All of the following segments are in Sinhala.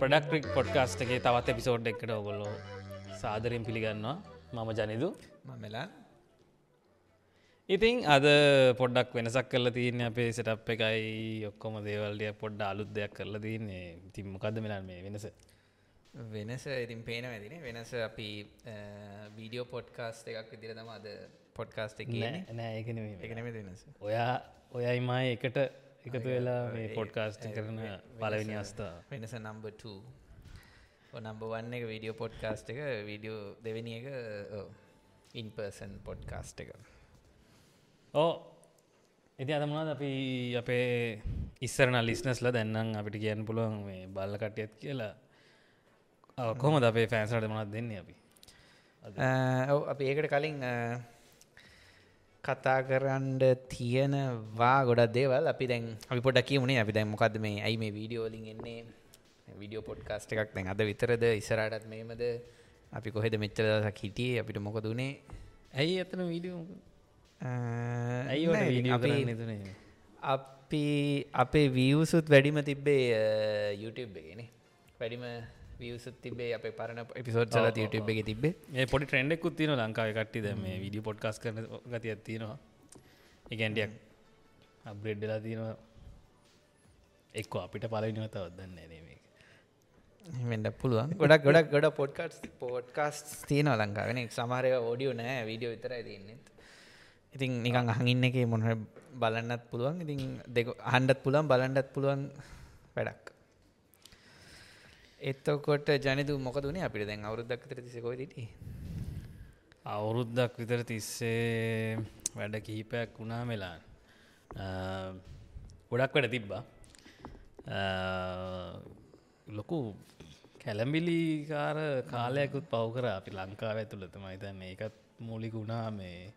ප්‍රඩක්ට්‍රික් පොඩ්කාස්ට එකේ තවත් එපිසෝඩ් එකට ඔගොල්ලෝ සාදරයෙන් පිළිගන්නවා. මම ජනිදු. මමලා ඉතින් අද පොඩ්ඩක් වෙනසක් කරලා තියන්න අපේ සටප් එකයි. ඔක්කොම දේවල්ඩිය පොඩ්ඩ අලුත් දෙයක් කරලා තියන්නේ. තිම්මකද මෙලන් මේ වෙනස? වෙනස ඉතින් පේන ඇතින වෙනස අපි වීඩියෝ පොඩ්කාස්ට එකක් විදිර තම අද පොඩ්කාස්ට එක නෑ ඒකන එකනම වෙනස. ඔයා ඔයයිමයි එකට එකතු වෙලා මේ පොඩ්කාස්ට කරන පලවෙනි අස්ථා වෙනස නම්බ නම්බ වන්න එක වීඩියෝ පොඩ්කාස්ට එක වීඩියෝ දෙවැනි එක ඉන්පර්සන් පොඩ්කාස්ට එක. ඕ ඉති අදමනාද අපි අපේ ඉස්සරන ලිස්නස්ල දැන්නම් අපිට කියන්න පුළුවන් මේ බල්ල කටයත් කියලා. කොම අපේ ෆෑන්සට මනත් දෙන්න අපි? අපි ඒකට කලින් කතා කරන්ඩ තියෙනවා ගොඩක් දේවල්. අපි දැන් අපි පොඩ කියමුණේ අපි දැන් මොකක්ද මේ ඇයි මේ වීඩියෝලින් එන්නේ? විඩියෝ පොඩ්කාස්ට එකක් දැන් අද විතරද? ඉසරටත් මේමද? අපි කොහෙද මෙච්චර දසක් හිටියේ? අපිට මොකදුනේ ඇයි ඇතන වීඩියෝ ඇයි අපි අපේ වියසුත් වැඩිම තිබ්බේ YouTube එකන වැඩිම වියසුත් තිබේ අප පරණ එපිසෝඩ් සල YouTube එක තිබේ ඒ පොඩි ට්‍රෙන්ඩෙක් තින ලංකාව කට්ටිද මේ විඩිය පොඩ්කස් කරන ගති ඇත්තිනවා එකන්ටියක් අබ්‍රෙඩ්ඩලා තියෙනවා. එක්ක අපිට පලවිනිව තවත්දන්න නේමේ වෙන්ඩ පුළුවන්. ගොඩක් ගොඩක් ගොඩ පොඩ්කට් පෝඩ්කාස් තියන ලංකාවෙන සමාරය ෝඩියෝ නෑ වීඩියෝ විතරයි තියන්නෙත් ඉතින් නිකං අහඟඉන්න එක මොහ බලන්නත් පුළුවන්. ඉතින් දෙක හන්ඩත් පුළුවන් බලන්ඩත් පුළුවන් වැඩක් එත්තකොට ජනතු මොකදුනේ අපිට දැන් අවුරුද්දක් තර තිසකොයි දිටි අවුරුද්දක් විතර තිස්සේ වැඩ කිහිපයක් වුණා මෙලාන් ගොඩක් වැඩ තිබ්බා. ලොකු කැලම්බිලිකාර කාලයකුත් පවකර අපි ලංකාව ඇතුළතම. හිතන්න ඒකත් මූලික වුණා. මේ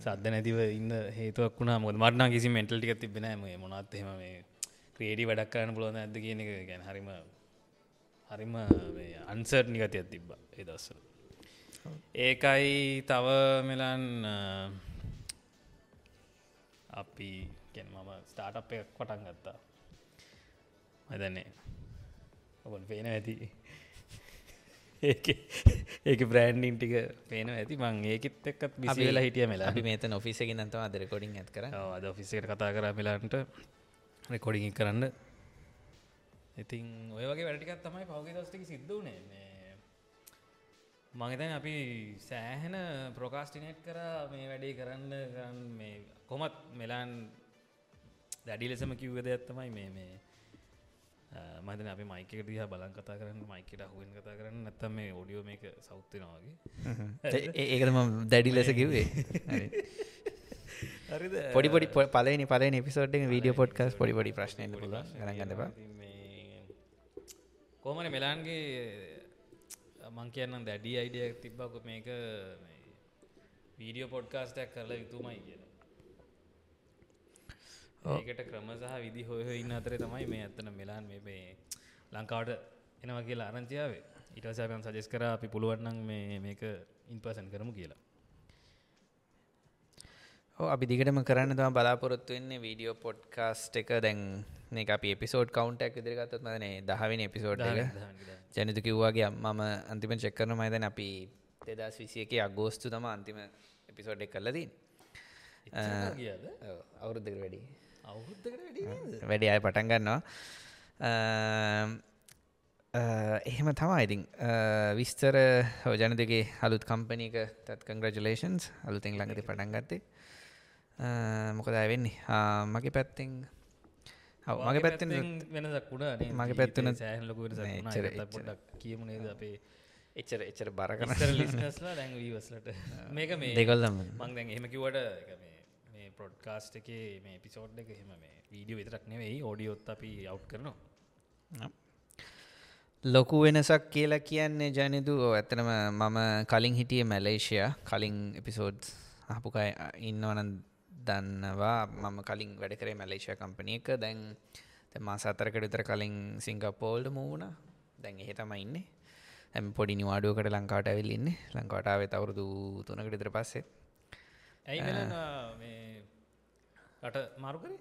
සද්ධ නැතිව ඉන්න හේතුවක් වුණා මොද මටනා කිසි මෙන්ටල් ටික තිබෙන මේ මොනත් එහෙම මේ ක්‍රේඩි වැඩක් කරන්න පුළුවන් ඇද කියන එක ගැන හරිම හරිම අන්සර් නිගතියක් තිබ්බ ඒ දස්සල ඒකයි තව මෙලන් අපි මම ස්ටාටප් එකක් පටන් ගත්තා. මදන්නේ ඔබන් පේන ඇති. ඒක බ්‍රෑන්ඩින් ටික පේන ඇති. මං ඒකෙත් එක්කත් බිසිවෙලා හිටිය මෙලා මේත ඔෆිසක නතම අද රෙකොඩින් ඇත් කර අද ඔෆිසේට කතා කර මෙලාන්ට. රෙකොඩිඟ කරන්න ඉතින් ඔය වගේ වැඩටිකත් තමයි පවගේ දස්ටික සිද්ධ වනේ මගතන අපි සෑහෙන ප්‍රකාස්ටිනේට් කර මේ වැඩේ කරන්න කරන්න මේ කොමත් මෙලාන් දැඩි ලෙසම කිව්වද ඇත්තමයි මේ මේ මදන අපි මයිකට දිහ බලන් කතා කරන්න මයිකට හුවෙන් කතා කරන්න නැත්තම මේ ඔඩියෝ මේක සෞත්තිනවාගේ ඒකතම දැඩි ලෙස කිව්වේ. පොඩි පොඩි පලනි පල නිපිසෝඩ් වීඩියෝ පොඩ්කස් පොඩි පොඩි ප්‍රශ්නය ගන්නවා කෝමන මෙලාන්ගේ මං කියන්නම් දැඩි අයිඩියක් තිබ්බක මේක වීඩියෝ පොඩ්කාස්ටයක් කරලා යුතුමයි කියලා. ඒකට ක්‍රම සහ විදි හොය ඉන්න අතරේ තමයි මේ ඇත්තන මෙලාන් මේ ලංකාවට එනවා කියලා අරංචියාවේ ඉටසයපයන් සජෙස් කර අපි පුළුවන්නම් මේ මේක ඉන්පසන් කරමු කියලා. අපි දිගටම කරන්න තම බලාපොරොත්තු වෙන්නේ වීඩියෝ පොඩ්කාස්ට් එක. දැන් මේ අපි එපිසෝඩ් කවන්ටක් ඉදිරිගත්තත් මදනේ දහවෙන එපිසෝඩ් ජනතු කිව්වාගේ මම අන්තිම චෙක්කරන මයිතන අපි දෙදස් විසිය එක අගෝස්තු තම අන්තිම එපිසෝඩ් එක් කල්ලදී අවුරුද්ධක වැඩි වැඩි අය පටන් ගන්නවා. එහෙම තමා ඉතින්. විස්තර හෝජන දෙගේ අලුත් කම්පනීක තත් කංග්‍රජුලේෂන්ස් අලුතින් ළඟති පටන් ගත්තේ. මොකද වෙන්නේ? මගේ පැත්තිං මගේ පැත්තෙන් වෙනදක් කුඩා මගේ පැත්තුන සෑහලක පොඩක් කියමුණේද අපේ එච්චර එච්චර බර කර ලිස්නස්ලා දැන් වීවස්ලට මේක මේ දෙකොල්ලම මං දැන් එහෙමකිවට මේ පොඩ්කාස්ට් එක මේ පිසෝඩ් එක එහෙම මේ වීඩියෝ විතරක් නෙවෙයි ඕඩියොත් අපි අව් කරනවා. ලොකු වෙනසක් කියලා කියන්නේ ජනිදු ඇතනම මම කලින් හිටිය මැලේෂයා. කලින් එපිසෝඩ් අහපුකයි ඉන්නවන දන්නවා. මම කලින් වැඩ කරේ මැලේෂය කම්පනය එක. දැන් මා සතරකට විතර කලින් සිංගපෝල්ඩ මූුණ දැන් එහෙ තම ඉන්නේ. ඇම පොඩි නිවාඩුවකට ලංකාට ඇවිල් ඉන්න. ලංකාටාව තවරුදු තුනකට ඉතර පස්සේ. ඇයි රට මාරුකරේ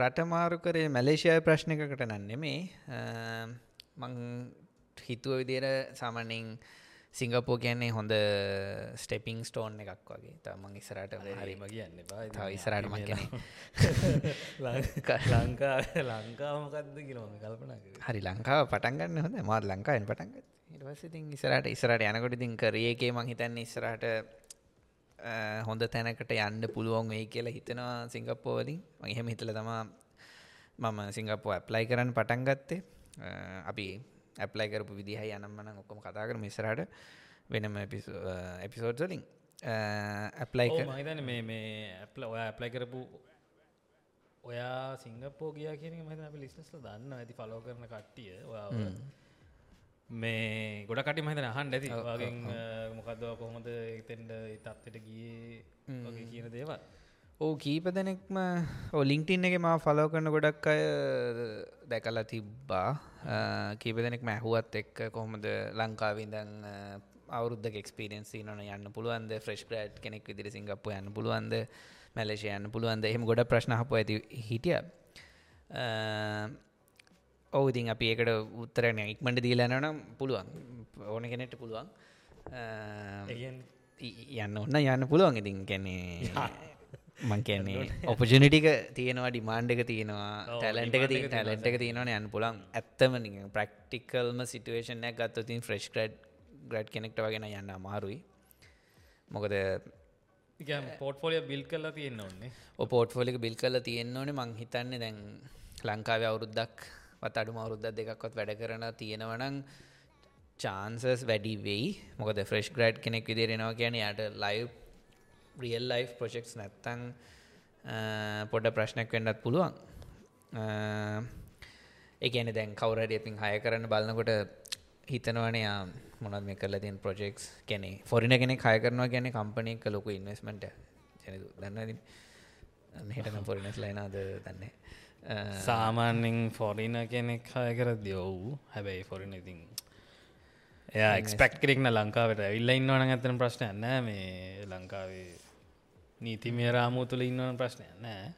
රටමාරු කරේ මැලේෂයාය ප්‍රශ්නයකට නන්නෙමේ මං හිතුව විදිර සාමනින් සිංගපෝ කියන්නේ හොඳ ස්ටෙපිං ස්ටෝන් එකක් වගේ. තමන් ඉස්සරට හරිම කියන්න කෙනෙ ලංකා ලංකාමකක්ද කියලම කල්පන හරි ලංකාව පටන්ගන්න හොඳ මාත් ලංකාවෙන් පටන්ග ඉටවසිතින් ඉස්සරට ඉස්සරට යනකොට ඉතින් කරයකේ මං හිතන්න ඉස්සරට හොඳ තැනකට යන්න පුළුවන් වෙයි කියලා හිතනවා සිංගප්පෝවලින් මං එහෙම හිතල තමා මම සිංගප්පෝ ඇප්ලයි කරන්න පටන් ගත්තේ. අපි ඇප්ලයි කරපු විදිහයි යනම්මන ඔක්කොම කතා කර මිසරට වෙනම එපිසෝඩ්සලින් ඇප්ලයි මහිතන මේ මේ ඇප්ල ඔය ඇප්ලයි කරපු ඔයා සිංගපෝ ගියා කියන මහිත අපි ලිස්නස්ල දන්න ඇති පලෝ කරන කට්ටිය ඔයා මේ ගොඩකට මහිතන අහන් ඇති. වගෙන් මොකක්දව කොහොමද එතෙන්ට තත්වට ගියේ වගේ කියන දේවල් ඕ කීප දෙනෙක්ම ඔලිංටින් එක මා ෆලෝ කරන ගොඩක් අය දැකලා තිබ්බා. කීප දෙනෙක් මැහුවත් එක්ක කොහොමද ලංකාවිදන් අවුරුද්ධ එක්ස්පිරෙන්සි නොන යන්න පුළුවන්ද? ෆ්‍රෙස්් ග්‍රඩ් කෙනෙක් විදිරි සිංගප්පු යන්න පුළුවන්ද? මැලේෂය යන්න පුළුවන්ද? එහෙම ගොඩ ප්‍රශ්නහපු ඇති හිටිය. ඔවුතින් අපි ඒකට උත්තරන ඉක්මට දීලනනම් පුළුවන්. ඕන කෙනෙට පුළුවන්. යන්න ඔන්න යන්න පුළුවන්. ඉතින් කැනේ මං කියන්නේ ඔපජනිටික තියෙනවා ඩිමාන්්ඩ එක තියෙනවා ටැලන්ට එක තිය ටැලන්ට එක තියෙනවන. යන්න පුළන් ඇත්තම ප්‍රක්ටිකල්ම සිටුවේෂනයක් ගත්තතින් ෆ්‍රෙස්් ග්‍රඩ් ග්‍රඩ් කෙනෙක්ට වගෙන යන්න අමාරුයි. මොකද පෝට්ෆෝලිය බිල් කල්ලා තියෙන්න ඕන්නේ පෝට්ෆෝලික බිල් කල්ල තියෙන්න ඕනේ. මං හිතන්නේ දැන් ලංකාව අවුරුද්දක් වත් අඩුම අවුරුද්දක් දෙකක්වත් වැඩ කරන තියෙනවනං චාන්සස් වැඩි වෙයි. මොකද ෆ්‍රෙස්් ග්‍රඩ් කෙනෙක් විදිරෙනවා කියන යට ලයිව් රියල් ලයි් ප්‍රොජෙක්ස් නැත්තං පොඩ ප්‍රශ්නයක් වෙන්නත් පුළුවන්. එකන දැන් කවරට එපින් හය කරන්න බලන්නකොට හිතනවනයා මොනත් මේ කල තින් ප්‍රොජෙක්ස් කැනෙ ෆොරින කෙනෙ කය කරනවා ගැන කම්පනය ලොකු ඉන්වස්මට දන්න හටන ෆොරිනස් ලයිනාද දන්නේ සාමාන්‍යෙන් ෆොරින කෙනෙක් හය කර දයවූ හැබැයි ෆොරින ඉතින් එයා එක්ස්පෙක්් කෙරෙක්න ලංකාවට ඇවිල්ල ඉන්නවන ඇතන ප්‍රශ්නය නෑ. මේ ලංකාවේ නීතිමිය රාමූ තුළ ඉන්නවන ප්‍රශ්නය නෑ.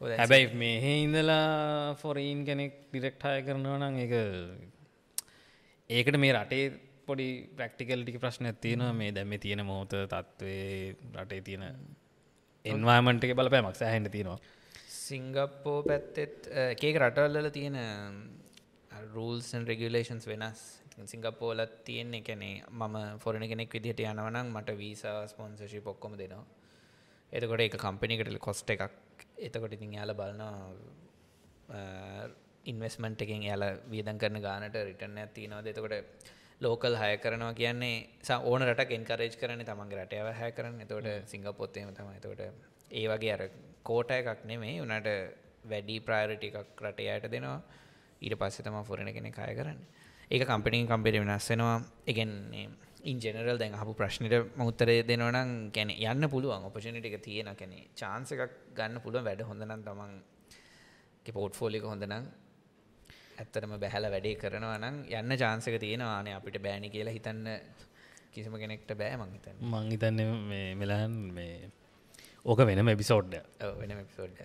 හැබැයි මෙහෙ ඉඳලා ෆොරීන් කෙනෙක් ඩිරෙක්ටාය කරනවා නම් එක ඒකට මේ රටේ පොඩි ප්‍රක්ටිකල්ටික ප්‍රශ්න තියෙනවා. මේ දැම තියෙන මෝත තත්ත්වේ රටේ තියෙන එන්වාමන්ට එක බලපෑමක් සෑහන්ට තියෙනවා. සිංගප්පෝ පැත්තෙත් එකක රටවල්ල තියෙන රූල්සන් රෙගුලේෂන්ස් වෙනස්. සිංගප්පෝලත් තියෙන්නේ කැනේ මම ෆොරණ කෙනෙක් විදිහට යනවනම් මට වීසා ස්පොන්සශි පොක්කොම දෙනවා එතකොට එක කම්පිනිකට කොස්ට එකක්. එතකොට ඉතින් යාල බලනවා ඉන්වස්මන්ට් එකෙන් යාල වියදන් කරන ගානට රිටර්න ඇතිනවද එතකොට ලෝකල් හය කරනවා කියන්නේ ඕන රට එන්කරේජ් කරන තමන්ගේ රටයව හැ කරන්න. එතකොට සිංගපොත්තේම තම එතකොට ඒ වගේ අර කෝට එකක් නෙමේ උනට වැඩි ප්‍රායරිටි එකක් රටයායට දෙනවා. ඊට පස්සේ තම ෆොරෙන කෙනෙ කය කරන්න. ඒක කම්පිනිින් කම්පිට වෙනස්සෙනවා එකන්නේ ඉන් ජෙනරල් දැන් හපු ප්‍රශ්නයට මුත්තරය දෙනවනම් ගැන යන්න පුළුවන් ඔපෂනිට එක තියෙන කැනෙ චාන්ස එකක් ගන්න පුළුව වැඩ හොඳනම් තමන් පෝට් ෆෝලික හොඳනම් ඇත්තරම බැහැල වැඩේ කරනවා නම් යන්න චාන්සක තියෙනවාන අපිට බෑනි කියලා හිතන්න කිසිම කෙනෙක්ට බෑ මංහිතන්න මංහිතන්න මේ මෙලහන් මේ ඕක වෙනම එපිසෝඩ්ඩ වෙන එපිසෝඩ්ඩ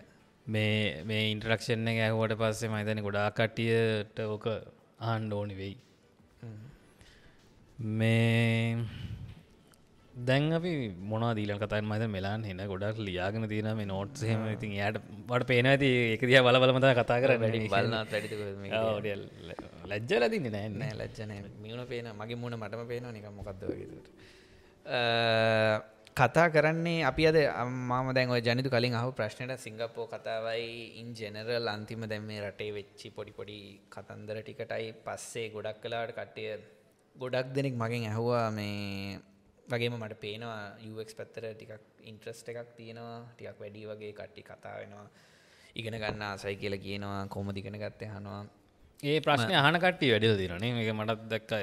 මේ මේ ඉන්ටරක්ෂණ එක ඇහුවට පස්සේ මහිතන ගොඩා කට්ටියට ඕක ආණ්ඩ ඕනි වෙයි මේ දැන් අපි මොන දීල කතයි මත මෙලාන් හෙන ගොඩක් ලියාගෙන තියන මේ නෝට් හෙම ඉතින් යට වට පේන ඇති එකදිය බලබලමත කතා කර ලැජ්ජ ලදින්න නෑ ලජ්ජන මියුණ පේන මගේ මුණ මටම පේන නික මොකක්ද වගේ කතා කරන්නේ අපි අද අම්මාම දැන් ජනිතු කලින් අහු ප්‍රශ්නයට සිංගප්පෝ කතාවයි ඉන් ජෙනරල් අන්තිම දැන් මේ රටේ වෙච්චි පොඩි පොඩි කතන්දර ටිකටයි පස්සේ ගොඩක් කලාට කට්ටිය ගොඩක් දෙනෙක් මගෙන් ඇහුවා මේ වගේම මට පේනවා යුක් පැත්තර ටිකක් ඉන්ට්‍රස්ට එකක් තියෙනවා ටිකක් වැඩි වගේ කට්ටි කතා වෙනවා. ඉගෙන ගන්න ආසයි කියලා කියනවා කොම දිගෙන ගත්තේ හනවා ඒ ප්‍රශ්නය අහන කට්ටි වැඩිල දිරනේ එක මටත් දක්කය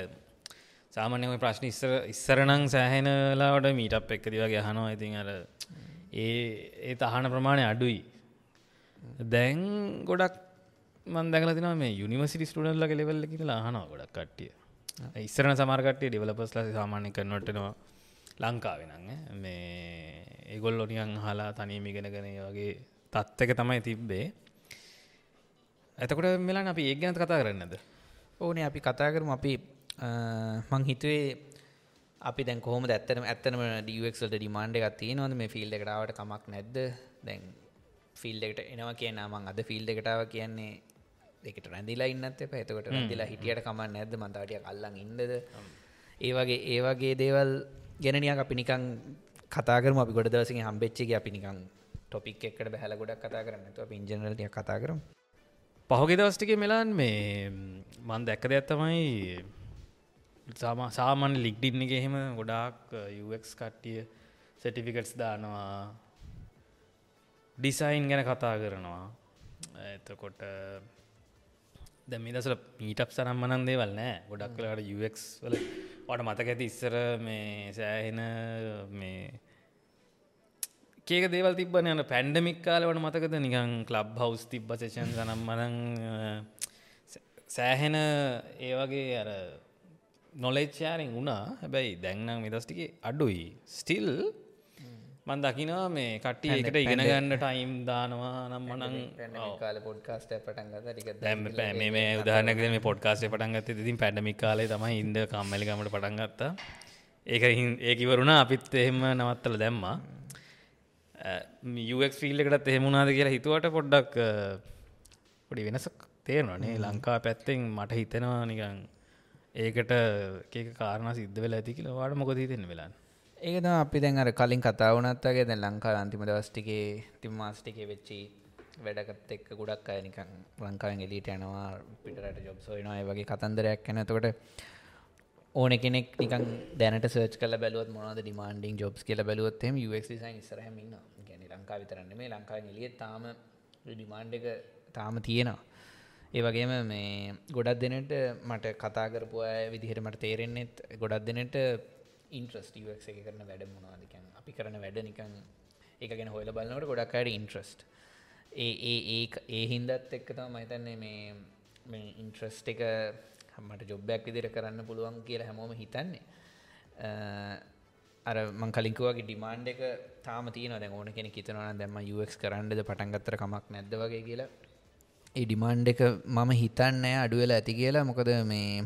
සාමාන්‍යම ප්‍රශ්න ඉස්සර ඉස්සරනං සෑහෙනලාවට මීටප් එක්කති වගේ හනවා ඉතින් අර ඒ ඒ අහන ප්‍රමාණය අඩුයි. දැන් ගොඩක් මන් දැකල තින මේ යුනිවසිටි ස්ටඩල්ල ලෙවල්ල කියලා අහනවා ගොඩක් කට්ටිය ඉස්සරන සමාර්කට්ටිය ඩිවලපස්ල සාමාන්‍ය කරනොටනවා ලංකාවෙනං මේ ඒගොල්ලොනියන් හලා තනීම ඉගෙනගෙන වගේ තත්ත්ක තමයි තිබ්බේ. ඇතකොට මෙලා අපි ඒ ගැනත කතා කරන්නද? ඕනේ අපි කතා කරම. අපි මං හිතුවේ අපි දැන් කොහොම ඇත්තන ඇත්තනම ඩක්ට ඩිමාන්ඩ එකක් තියෙනවද? මේ ෆිල්ඩ එකටාවට කමක් නැද්ද? දැන් ෆිල්ඩ එකට එනවා කියන මං අද ෆිල්ඩ එකටාව කියන්නේ දෙකට රැඳිලා ඉන්නත් එප. එතකොට රැඳිලා හිටියට කමක් නැද්ද? මන්තාටිය කල්ලන් ඉන්නද? ඒ වගේ ඒ වගේ දේවල් ගැනනියක් අපි නිකං කතාකරම අපි ගොඩ දවසිගේ හම්බෙච්චගේ අපි නිකං ටොපික් එකට බැහල ගොඩක් කතා කරන්න. තු පින්ජනලටිය කතා කරම්. පහුගේ දවස්ටික මෙලාන් මේ මන් දැක්ක දෙයක් තමයි සාමා සාමන් ලික්ඩින්න එක එහෙම ගොඩාක් යුක් කට්ටිය සටිෆිකට්ස් දානවා. ඩිසයින් ගැන කතා කරනවා. එතකොට දැමි දසල මීටප් සනම් මනන් දේවල් නෑ. ගොඩක් කලට යුක් වල වට මතක ඇති ඉස්සර මේ සෑහෙන මේ කේක දේවල් තිබන යන පැන්ඩමික් කාලවට මතකද? නිකං කලබ් හවස් තිබ්බ සේෂන් සනම් මනං සෑහෙන ඒ වගේ අර නොලෙච්චාරෙන් වුණා. හැබැයි දැන්නම් මෙදස්ටික අඩුයි. ස්ටිල් මන් දකිනවා මේ කට්ටිය එකට ඉගෙන ගන්න ටයිම් දානවා නම් මනං කාල පොඩ්කාස්ට පටන් ටික දැම් මේ මේ උදාහනක මේ පොඩ්කාස්ේ පටන්ගත ඉතින් පැඩමික් කාලේ තමයි ඉන්ද කම්මලිකමට පටන්ගත්තා ඒක ඒකිවරුණ අපිත් එහෙම නවත්තල දැම්මා. යුක් ෆිල්ල එකටත් එහෙමුණනාද කියලා හිතුවට පොඩ්ඩක් පොඩි වෙනස තේරනේ ලංකා පැත්තෙන් මට හිතෙනවා නිකං ඒකට ඒක කාරණ සිද්ධ වෙලා ඇති කියලා වාට මොකද හිතෙන වෙලාන්න ඒකද අපි දැන් අර කලින් කතා වනත්තාගේ දැන් ලංකා අන්තිම දවස්ටිකේ තිම්මාස්ටිකේ වෙච්චි වැඩකත් එක්ක ගොඩක් අය නිකන් ලංකාවෙන් එලියට යනවා පිටරට ජොබ් සොයනවා ඒ වගේ කතන්දරයක් ගැන එතකොට ඕන කෙනෙක් නිකන් දැනට සර්ච් කල බැලුවත් මොනවද ඩිමාන්ඩින් ජොබ්ස් කියලා බැලුවොත් එහෙම UX design ඉස්සරහම ඉන්නවා. කියන්නේ ලංකාව විතරක් නෙමෙයි ලංකාවෙන් එළියේ තාම ඩිමාන්ඩ් එක තාම තියෙනවා. ඒ වගේම මේ ගොඩක් දෙනට මට කතා කරපු අය විදිහට මට තේරෙන්නෙත් ගොඩක් දෙනට ඉන්ට්‍රස්ට UX එක කරන වැඩ මොනවද කියන්නේ? අපි කරන වැඩ නිකන් ඒක ගැන හොයලා බලනකොට ගොඩක් අයට ඉන්ට්‍රස්ට් ඒ ඒ ඒ ඒ හින්දත් එක්ක තමයි මම හිතන්නේ මේ මේ ඉන්ට්‍රස්ට් එක මට ජොබ්බයක් විදිහට කරන්න පුළුවන් කියලා හැමෝම හිතන්නේ. අර මං කලින්කුවගේ ඩිමාන්ඩ් එක තාම තියෙනවා. දැන් ඕන කෙනෙක් හිතනවා නම් දැන් මම UX කරන්නද පටන් ගත්තට කමක් නැද්ද වගේ කියලා. ඒ ඩිමාන්ඩ් එක මම හිතන්නේ අඩු වෙලා ඇති කියලා. මොකද මේ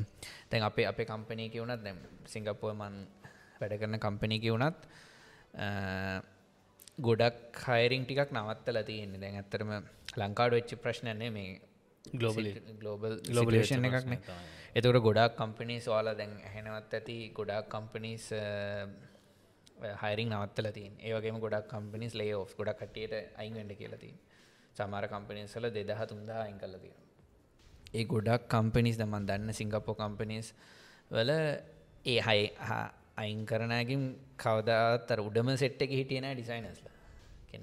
දැන් අපේ අපේ කම්පැනි එකේ වුණත් දැන් සිංගප්පුවේ මං වැඩ කරන කම්පැනි එකේ වුණත් ගොඩක් හයරින් ටිකක් නවත්තලා තියෙන්නේ. දැන් ඇත්තටම ලංකාවට වෙච්ච ප්‍රශ්න නේ මේ ගලෝබල ගලෝබල් ගලෝබලේෂන් එකක් නේ. එතකොට ගොඩක් කම්පිනිස් වාලා දැන් ඇහෙනවත් ඇති ගොඩක් කම්පිනිස් හයිරිං නවත්තල තින් ඒවගේම ගොඩක් කම්පිනිස් ලේ ගොඩක් කටියට අයින්ගඩ කියලතින් සමාර කම්පිනිස්වල දෙදහ තුන්දා අයින් කල තියෙන ඒ ගොඩක් කම්පිනිස් දමන් දන්න සිංගප්පෝ කම්පිනිස් වල ඒ හයි අයින් කරනකින් කවදාතර උඩම සෙට් එක හිටියන ඩිසයිනස්ල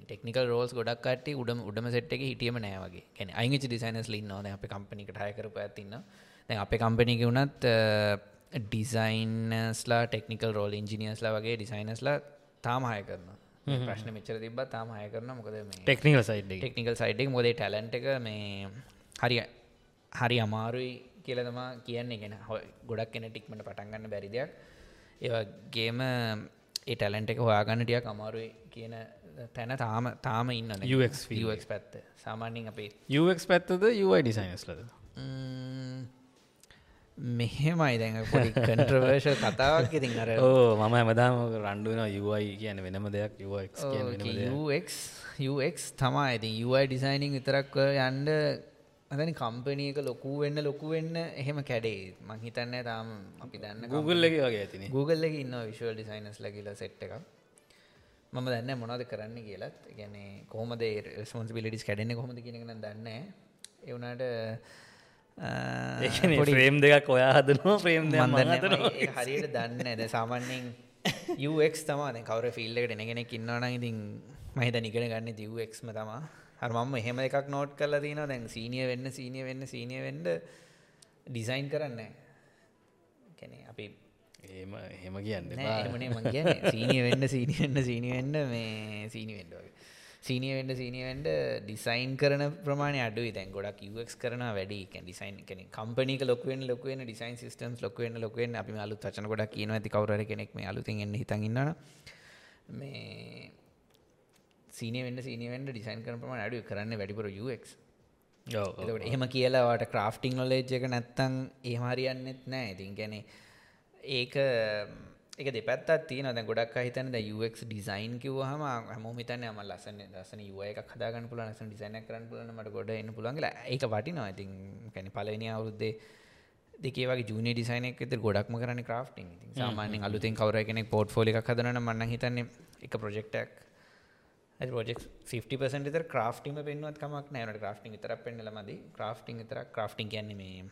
ටෙක්නිකල් රෝල්ස් ගොඩක් කට උඩම උඩම සෙට් එක හිටියම නෑවගේ කැන අයිංච ඩිසයිනස් ලින්න න අප කම්පනිකට හයකරපු ඇතින්න දැන් අපේ කම්පනික වුණත් ඩිසයින්ස්ලා ටෙක්නිකල් රෝල් ඉංජිනියස්ලා වගේ ඩිසයිනස්ලා තාම හය කරන ප්‍රශ්න මෙචර තිබ තාම හය කරන මොකද ටෙක්නිකල් සයිඩ් ටෙක්නිකල් සයිඩ් මොදේ ටලන්ට එක. මේ හරි හරි අමාරුයි කියල තම කියන්නේ. ගෙන ගොඩක් කෙන ටික්මට පටන්ගන්න බැරි දෙයක් ඒවගේම ඒ ටැලන්ට එක හොයාගන්න ටියක් අමාරුයි කියන තැන තාම තාම ඉන්න UX පැත්ත. සාමාන්‍යින් අපේ UX පැත්තද UI ඩිසයිනස්ලද මෙහෙමයි දැන් පොඩි කන්ට්‍රවර්ෂ කතාවක් ඉතින් අර ඕ මම හැමදාම රණ්ඩුවන UI කියන වෙනම දෙයක් UX UX තමා ඉතින් UI ඩිසයිනිං විතරක් යන්ඩ අතනි කම්පනයක ලොකු වෙන්න ලොකු වෙන්න එහෙම කැඩේ. මං හිතන්න තාම අපි දන්න Google එක වගේ ඇතින Google එක ඉන්න විශවල් ඩිසයිනස් ලකිල සෙට් එකක්. මම දන්න මොනද කරන්න කියලත් ගැන කොහමද රස්පොන්සිබිලිටිස් කැඩෙන කොමද කියනගෙන දන්න එවුනාට ්‍රේම් දෙකක් ඔයා හදනවා ප්‍රේම් හරියට දන්න ඇද සාමාන්‍යෙන් UX තමාන කවර ෆිල්ලකට එනගෙන කින්නවන ඉතින් මහිත නිගෙන ගන්න දක්ම තමා හරමම එහෙම එකක් නෝට් කරලා තින දැන් සීනිය වෙන්න සීනිය වෙන්න සීනිය වෙන්ඩ ඩිසයින් කරන්න කැනෙ අපි ඒම හෙම කියන්න එමනේ මං කිය සීනිය වෙන්න සීනියන්න සීනිවෙන්ඩ මේ සීනි වෙන්ඩුවගේ සීනිය වෙන්ඩ සීනිවෙන්ඩ ඩිසයින් කරන ප්‍රමාණය අඩුයි. දැන් ගොඩක් ක් කරන වැඩි. ඩිසයින් කෙන කම්පනික ලොකුවෙන් ලොකුවෙන් ඩිසයින් සිස්ටම් ලොකුවෙන් ලොකුවෙන් අපි අලු චන ගොඩක් කියන ඇති කවර කෙනෙක් මේ අලුතින් එන්න හිතන්න මේ සීනිය වෙන්න සීනිය වෙන්න ඩිසයින් කරන ප්‍රමාණය අඩුයි. කරන්න වැඩිපුර UX. එතකොට එහෙම කියලාවට ක්‍රාෆ්ටිං නොලේජ් එක නැත්තං ඒහරියන්නෙත් නෑ. ඉතින් ගැන ඒක එක දෙපත් තින ද ගොඩක් හිතන UX ඩිසයින් කිව හම හම හිතන ම ලසන දසන එක හදාගන්න පුල ලස ඩිසයින කරන්න පුලන මට ගොඩ එන්න පුළන්ගල ඒක වටිනවා. ඉතින් කැන පලවෙනි අවුරුද්දේ දෙකේවගේ ජන ඩිසයින එක ගොඩක්ම කරන ක්‍රාෆ්ටිං සාමානෙන් අලුතින් කවර කෙනෙ පෝට් ෆෝලි එකක් හදන මන්න හිතන්නේ එක ප්‍රජෙක්ටක් රෝජෙක් 50 තර ක්‍රාෆ්ටිම පෙන්වත් කමක් නෑනට ක්‍රාෆ්ටිං තර පෙන්නල මද. ක්‍රාෆ්ටිං තර ක්‍රාෆ්ටිං කියන්නේ මේ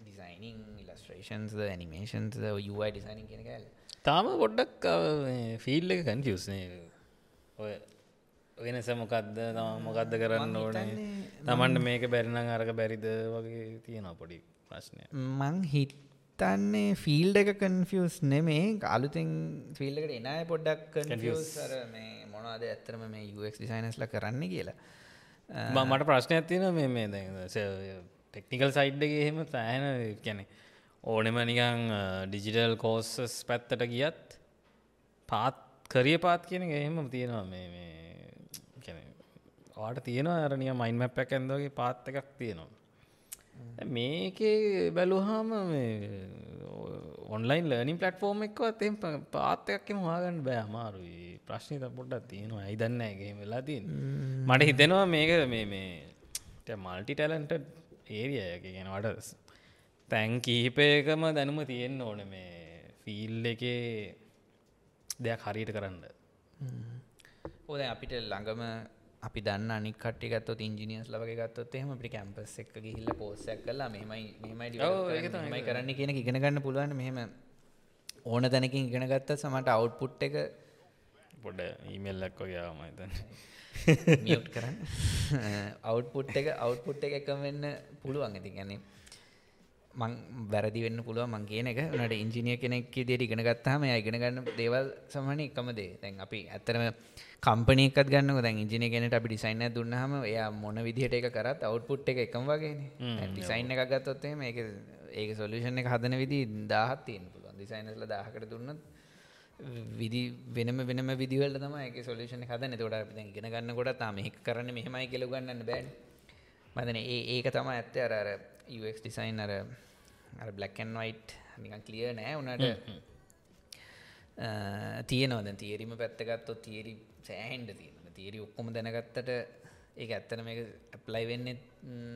designing illustrations animations UI designing කියන කෑල තාම ගොඩ්ඩක් ෆිල් එක කන්ෆියස්නේ ඔය වෙනස මොකක්ද තම මොකක්ද කරන්න ඕනේ? තමන්ට මේක බැරිනං අරක බැරිද? වගේ තියෙන පොඩි ප්‍රශ්නය මං හිතන්නේ ෆිල්ඩ එක කන්ෆියස් නෙමේ අලුතින් ෆිල්ලකට එනය පොඩ්ඩක් කන්ෆියස් අර මේ මොනවාද ඇත්තරම මේ UX ඩිසයිනස්ල කරන්න කියලා. මට ප්‍රශ්නයක් තියෙන මේ ටෙක්නිකල් සයිඩ්ඩගේ එහෙම සෑහන කැනෙ ඕනෙම නිකං ඩිජිටල් කෝස්සස් පැත්තට ගියත් පාත් කරිය පාත් කියන එහෙම තියෙනවා මේ වාට තියෙනවා අරනිය මයින් මැප් එක ඇන්දගේ පාත් එකක් තියෙනවා මේකේ බැලුහාම ඔන්ලයින් ලර්නිින් පලට්ෆෝර්ම් එක්වත් එම පාත්තයක්කම හගන්න බෑ අමාරුයි. ප්‍රශ්නත පොඩ්ඩක් තියෙනවා. අයිදන්න ඇගේ වෙලා තින් මට හිතෙනවා මේක මේ මේ මල්ටි ටැලන්ට ඒරියයක ගෙනවට තැන් කීපයකම දැනුම තියෙන්න්න ඕන මේ ෆිල් එකේ දෙයක් හරියට කරන්න. ඕද අපිට ළඟම අපි දන්න අනි කට ගත් ඉංජිනියස් ලගේ ගත්තොත් එහම අපි කැම්පස් එක් හිල්ල පෝසක් කලා මෙමයි මෙමයි මයි කරන්න කියන ඉගෙන ගන්න පුළුවන්. මෙහෙම ඕන දැනකින් ඉගෙන ගත්ත සමට අවුට්පුට් එක පොඩ ඊමෙල්ලක් වගේ ආමයිතන්න මියට් කරන්න. අවුට්පුට් එක අවුට්පුට් එක එකම වෙන්න පුළුවන්. ඇති ගැනේ මං වැරදි වෙන්න පුළුව මං කියන එක. නට ඉංජිනිය කෙනෙක් දේට ඉගෙන ගත්තාම ඉගෙන ගන්න දේවල් සමහන එකම දේ. දැන් අපි ඇත්තරම කම්පනයකත් ගන්න දැන් ඉජින කෙනට අපි ඩිසයින්න දුන්නහම එයා මොන විදිහට එක කරත් අවුට්පුට් එක එකම වගේ ඩිසයින් එක ගත්තොත්තේ මේක ඒක සොල්ලිෂන් එක හදන විදි දාහත් තියෙන පුළුවන්. ඩිසයිනස්ල දාහකට දුන්නත් විදි වෙනම වෙනම විදිවල තම එක සොලිෂන හදන තොට අපි ඉගෙන ගන්න කොට තාම එක් කරන්න මෙහෙමයි කෙලගන්නන්න බෑන්. මදන ඒ ඒක තම ඇත්ත. අර අර UX ඩිසයින් අර අර බ්ලක්කන් වයිට් නිකන් කලිය නෑ උනට. තියනවද තේරීම පැත්තගත්තො තේරි සෑහන්ඩ තියෙන තේරි ඔක්කොම දැනගත්තට ඒ ඇත්තන මේ ඇප්ලයි වෙන්න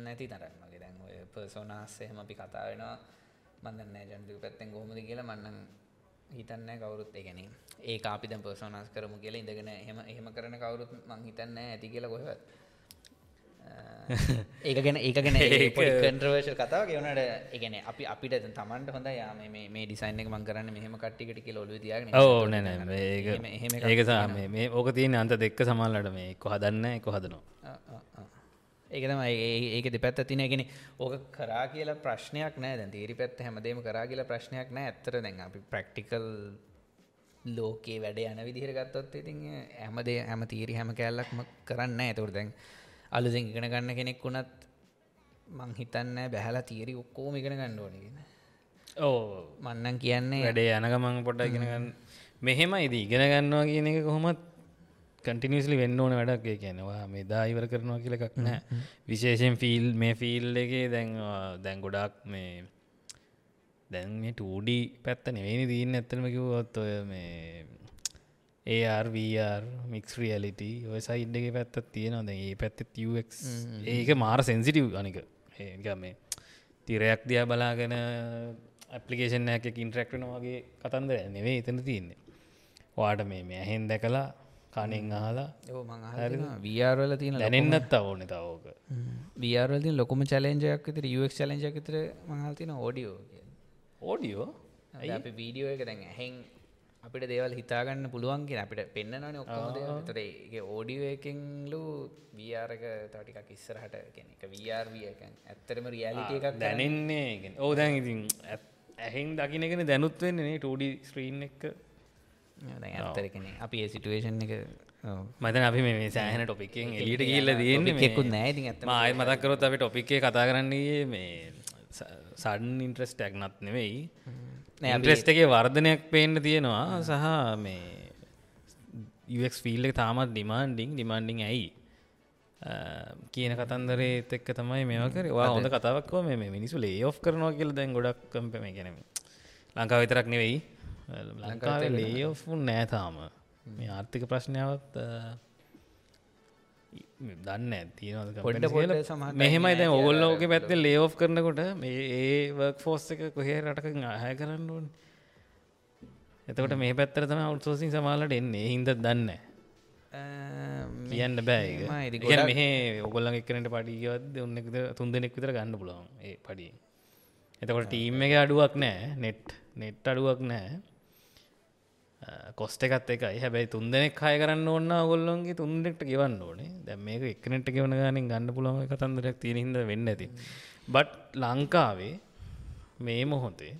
නැති තරන්න මගේ දැන් ඔය පර්සෝනාස්සයහම අපි කතා වෙනවා. මන්දන්න ජන්තික පැත්තෙන් ගොහමද කියලා. මන්නන් හිතන්න කවරුත් ගැන ඒ අපි දැ පර්සෝනස් කරමු කියලා ඉඳගෙන එහම එහෙම කරන කවරුත් මං හිතන්න ඇති කියලා කොහවත් ඒක ගැන ඒක ගැන කන්ට්‍රවර්ශල් කතාව ගෙවනට ඒගැන අපි අපිට තමන්ට හොඳ යාම මේ ඩිසයින් එක මං කරන්න මෙහම කට්ටිකට කිය ඔලු තියගෙන ඕ නැන ඒක සාම මේ ඕක තියන අන්ත දෙක්ක සමල්ලට මේ එක්ක හදන්න එක හදනවා. ඒකතම ඒක දෙපැත්ත තිනගෙන ඕක කරා කියලා ප්‍රශ්නයක් නෑ. දැන් තේරි පැත්ත හැමදේම කරා කියලා ප්‍රශ්නයක් නෑ. ඇත්තර දැන් අපි ප්‍රක්ටිකල් ලෝකේ වැඩ යන විදිහර ගත්තොත් ඉතින් හැමදේ හැම තීරි හැම කෑල්ලක්ම කරන්න ඇතුර දැන් අලුසින් ඉගෙන ගන්න කෙනෙක් වුණත් මං හිතන්න බැහලා තීරි ඔක්කෝම ඉගෙන ගන්න ඕනගෙන ඕ මන්නන් කියන්නේ වැඩේ යනගමං පොඩ්ඩ ඉගෙනගන්න මෙහෙම ඉද ඉගෙන ගන්නවා කියන එක කොහොමත් කටිනිස්ලි වෙන්න ඕන වැඩක්. කියනවා මේ දායිවර කරනවා කියල එකක් නෑ විශේෂෙන් ෆිල් මේ ෆිල් එකේ දැන් දැන් ගොඩක් මේ දැන් මේ ටඩ පැත්ත නෙවෙනි දීන්න ඇත්තනම කිවොත් ඔය මේ ඒRVR මික්ස් රියලිට ඔය සයිඩ්ගේ පැත්තත් තියෙනවා. දැ ඒ පැත්තත් UX ඒක මාර සෙන්සිටව් අනික. ඒග මේ තිරයක් දිය බලාගෙන ඇපලිකේෂන් ඇක ඉන්ට්‍රක්ටන වගේ කතන්දර නෙවේ එතන තියන්නේ. වාට මේ මේ ඇහෙන් දැකලා කනෙන් අහලා වරල තින දැනෙන්න්නත් ඕන තවෝක වියරල්ති ලොකම චලෙන්ජයක් තර ක් චලෙන්ජක් තර මහල්තින ඕඩියෝ ඕඩියෝ අපි වීඩියෝ එක දැන් ඇහෙන් අපිට දේවල් හිතාගන්න පුළුවන්ගෙන අපිට පෙන්න්නනන ඔක්කෝම තරේ ඕඩියෝ එකෙන්ලු වියාරක තටිකක් ඉස්සරහට කෙන එක වර්විය එක ඇත්තරම රියාලිට එකක් දැනෙන්නේ ඕ දැන් ඉතින් ඇහෙන් දකිනගෙන දැනුත් වෙන්නේ ටඩි ස්ක්‍රීන් එක. ඇත්තරකෙන අපි ඒ සිටුවේෂන් එක මතන අපි මේ සෑහන ටොපිකෙන් එලියට කියල්ල දන්නේ එකකුත් නෑති ඇත මය මතක්කරොත් අපි ටොපික්කේ කතා කරන්නේ මේ සඩන් ඉන්ට්‍රස්ටක් නත් නෙවෙයි ඉන්ට්‍රෙස්ට එකේ වර්ධනයක් පේන්න තියෙනවා. සහ මේ ෆිල් එක තාමත් ඩිමාන්ඩිං ඩිමාන්ඩිං ඇයි? කියන කතන්දරේත් එක්ක තමයි මේකර වා හොඳ කතාවක්කෝ මේ මිනිසු ලේ ඔෆ් කරනවා කියල දැන් ගොඩක් කම්පම ගැනීම ලංකා විතරක් නෙවෙයි. ලංකාවේ ලේ ඔෆ්ුන් නෑතාම මේ ආර්ථික ප්‍රශ්නාවත් දන්න සමහරට මෙහෙමයි දැන් ඔගොල්ලෝක පැත්තේ ලේ කරනකොට මේ ඒ වර්ක් ෆෝස් එක කොහේ රටක ආය කරන්න ඕන. එතකොට මේ පැත්තර තම අවුත්සෝසින් සමාලට එන්නේ. හින්ද දන්න කියන්න බෑ මෙහ ඔගොල්ල එක්කනට පඩිගවද ඔන්නෙක්ද තුන් දෙනෙක් විතර ගන්න පුලුවන් ඒ පඩි එතකොට ටීම් එක අඩුවක් නෑ නෙට් නෙට් අඩුවක් නෑ කොස්ට එකත් එකයි. හැබැයි තුන් දෙනෙක් හය කරන්න ඕන්න ගොල්ලොන්ගේ තුන්දෙක්ට ගෙවන්න ඕනේ. දැ මේක එක්නට ගෙවන ගනින් ගන්න පුළොම කතන්දරයක් තියෙනහිද වෙන්න ඇති. බට් ලංකාවේ මේ මොහොතේ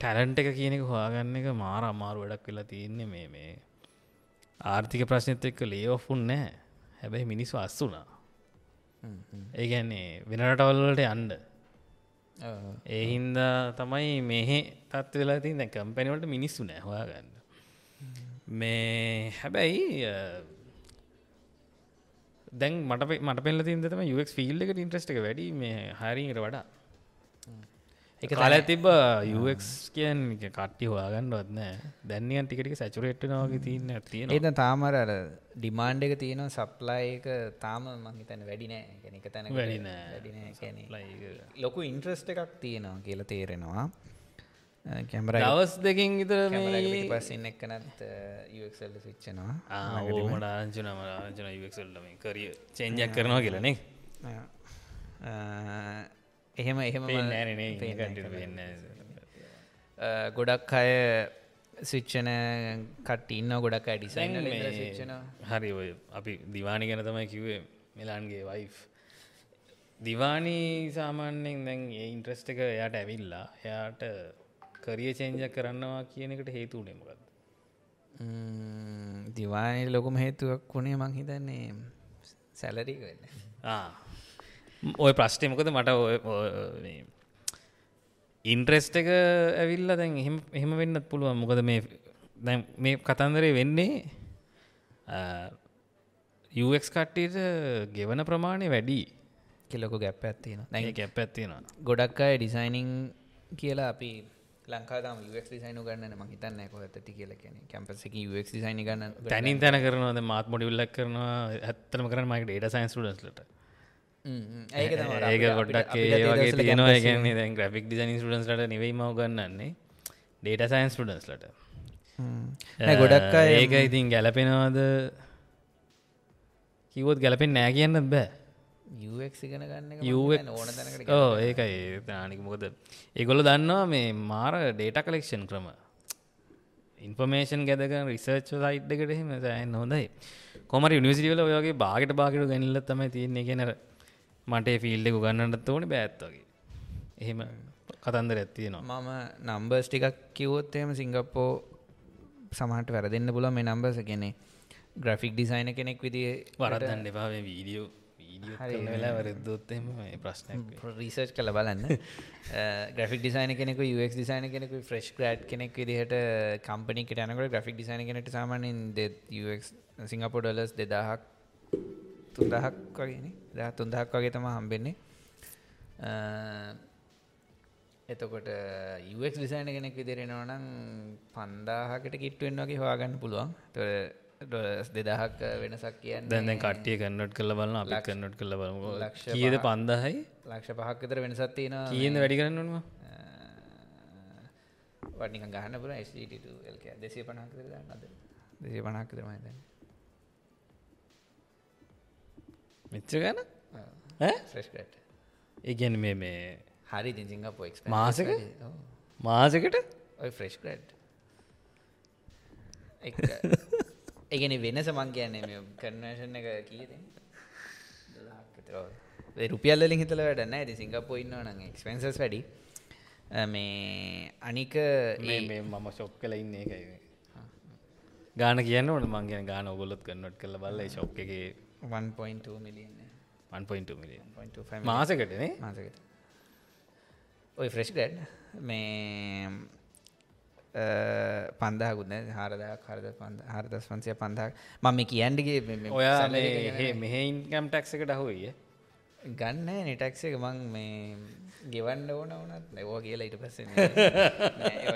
ටැලන්ට එක කියනෙක හොයාගන්න එක මාර අමාරු වැඩක් වෙලා තියන්නේ මේ මේ ආර්ථික ප්‍රශ්නත එක්ක ලේ ඔෆුන් නෑ හැබැයි මිනිස්සු අස්සුනා ඒගැන්නේ වෙනටවල්ලට යන්ඩ ඒ හින්දා තමයි මෙහෙ තත්ව වෙලා තින් දැ කම්පැනිවලට මිනිස්සු නෑ හොයාගන්න. මේ හැබැයි දැන් මට මට පෙල්ල තින්දම යුක් ෆිල්ඩ එක ඉන්ට්‍රස්ට එක වැඩි. මේ හරිට වඩා. එක කාල තිබ යුක් කියන් කට්ටි හවාගන්නවත් නෑ. දැන්නියන් ටිකට සැචුරේට් නවාගේ තියන්න තියෙන ඒද තාමර අර ඩිමාන්්ඩ එක තියෙනවා සප්ලායක තාම මහිතැන වැඩිනෑ එක තැන වැඩිනෑ ලොකු ඉන්ට්‍රස්ට එකක් තියෙනවා කියලා තේරෙනවා. කැමර දවස් දෙකින් ඉතර පසින්න එක්කනත් යක්සල්ල සිච්චනවා ඕමට ආංචනම ආංචන යක්සල්ලම කරිය චෙන්ජක් කරනවා කියලනෙක් එහෙම එහෙම වෙන්න ගොඩක් අය සිච්චන කට ඉන්න ගොඩක් ඩිසයින් සිච්චන හරි ඔය අපි දිවානි ගැන තමයි කිවේ මෙලාන්ගේ වයි් දිවානී සාමාන්‍යෙන් දැන් ඒ ඉන්ට්‍රස්ට එක එයාට ඇවිල්ලා එයාට කරිය චේන්ජ කරන්නවා කියන එකට හේතුව නෙමකද දිවානී ලොකුම හේතුවක් වුණේ මං හිතන්නේ සැලරි වෙන්න ඔය ප්‍රශ්ටය මොකද මට ඉන්ට්‍රෙස්ට එක ඇවිල්ල දැන් එහෙම වෙන්නත් පුළුවන්. මොකද මේ දැන් මේ කතන්දරේ වෙන්නේ යුක් කට්ටට ගෙවන ප්‍රමාණය වැඩි. කෙලොක ගැප් ඇත්තින නැ ගැප් ඇත්තිෙනවා ගොඩක් අය ඩිසයිනිං කියලා අපි ලංකාම ක් න ගන්න මහිතන්න කො ඇති කියල කියන කැම්පසක ක් සයින ගන්න තැනින් තැන කරනවද? මාත් මොඩිවිල්ලක් කරනවා. ඇත්තම කරන මයිට ඩට සයින්ස් ටස්ලට ඒක ගොඩක් ඒ වගේ තියෙනවා. ගැන්නේ දැන් ග්‍රෆික් ඩිසයින් ටන්ස්ලට නෙවෙයි මව ගන්නන්නේ. ඩේට සයින්ස් ටන්ස්ලට ගොඩක් ඒක ඉතින් ගැලපෙනවාද? කිවොත් ගැලපෙන් නෑ කියන්න බෑ තැනකට ඕ ඒකයි. තානික මොකද ඒගොල දන්නවා මේ මාර ඩේට කලෙක්ෂන් ක්‍රම. ඉන්ෆර්මේෂන් ගැදක රිසර්ච් සයිට් එකට එහෙම සෑන් හොඳයි. කොමර නිසිටිවල ඔයගේ බාගට බාගට ගැනිල්ල තමයි තියන්නේ කෙනර මට ෆිල්ඩෙකු ගන්නට ඕනි බෑත්තගේ එහෙම කතන්දර ඇත්තියෙනවා මම නම්බර්ස් ටිකක් කිවොත් එම සිංගප්පෝ සමහට වැරදින්න පුල මේ නම්බර්ස කෙනෙ ග්‍රෆික් ඩිසයින කෙනෙක් විදිිය වරදන්න එපාේ වීඩියෝ වෙලා වරදොත්තම ප්‍රශ්න රීසර්ච් කළ බලන්න. ග්‍රෆික් ඩිසයින කෙනෙක ක් ඩිසයින කෙනෙක ෆ්‍රෙස්් ග්‍රඩ් කෙනෙක් විදිහට කම්පනික යනකට ග්‍රෆික් ඩිසයින කෙනට සාමානින් සිංගපොඩලස් දෙදාහක් තුන්දහක් වගෙන දහ තුන්දහක් වගේ තම හම්බෙන්නේ. එතකොට යුවක් ලිසයින කෙනෙක් විදිරෙනවා නම් පන්දාහකට කිට්ටුවෙන් වගේ හවාගන්න පුළුවන්. ඩොස් දෙදහක් වෙනසක් කියන්න දැන් කට්ටිය කන්නට් කල බලන්න අපි කන්නට් කල බලම. ලක්ෂ කියද පන්දහයි? ලක්ෂ පහක්කතර වෙනසත් තියෙන කියන්න වැඩි කරන්නවා වඩික ගහන්න පුර ස්ට දෙසේ පනහකර නද දෙසේ පනහක්කරමයි මෙච්ච ගැන ඒගැන මේ මේ හරි සිංගපෝ මාසක? මාසකට? ඔය ෆ්‍රෙස්් ගඩ් ඒගෙන වෙනස මං කියන්නේ මේ කර්නේෂන් එක කීද රුපියල්ලින් හිතල වැඩන්න ඇති සිංගපෝ ඉන්න නං එක්ස්පෙන්සස් වැඩි. මේ අනික මේ මම ශොක් කල ඉන්න එකයි ගාන කියන්න ඕන මංගෙන ගාන ඔගොලොත් කන්නොට් කල බල්ල ශොක් එක 1.2 මිලියන් 1.2 මිලියන් මාසකටනේ මාසකට ඔය ෆ්‍රෙස්් ගඩ් මේ පන්දාකුත් හාරදා කරද හරදස් පන්සිය පන්දක් මම මේ කියන්ඩගේ ඔයා මේ මෙහ ඉන්කම් ටක්ස එකට හොයිය ගන්න නිටක්ස එක. මං මේ ගෙවන්න ඕන වනත් නැවෝ කියලා ඉට පස්ස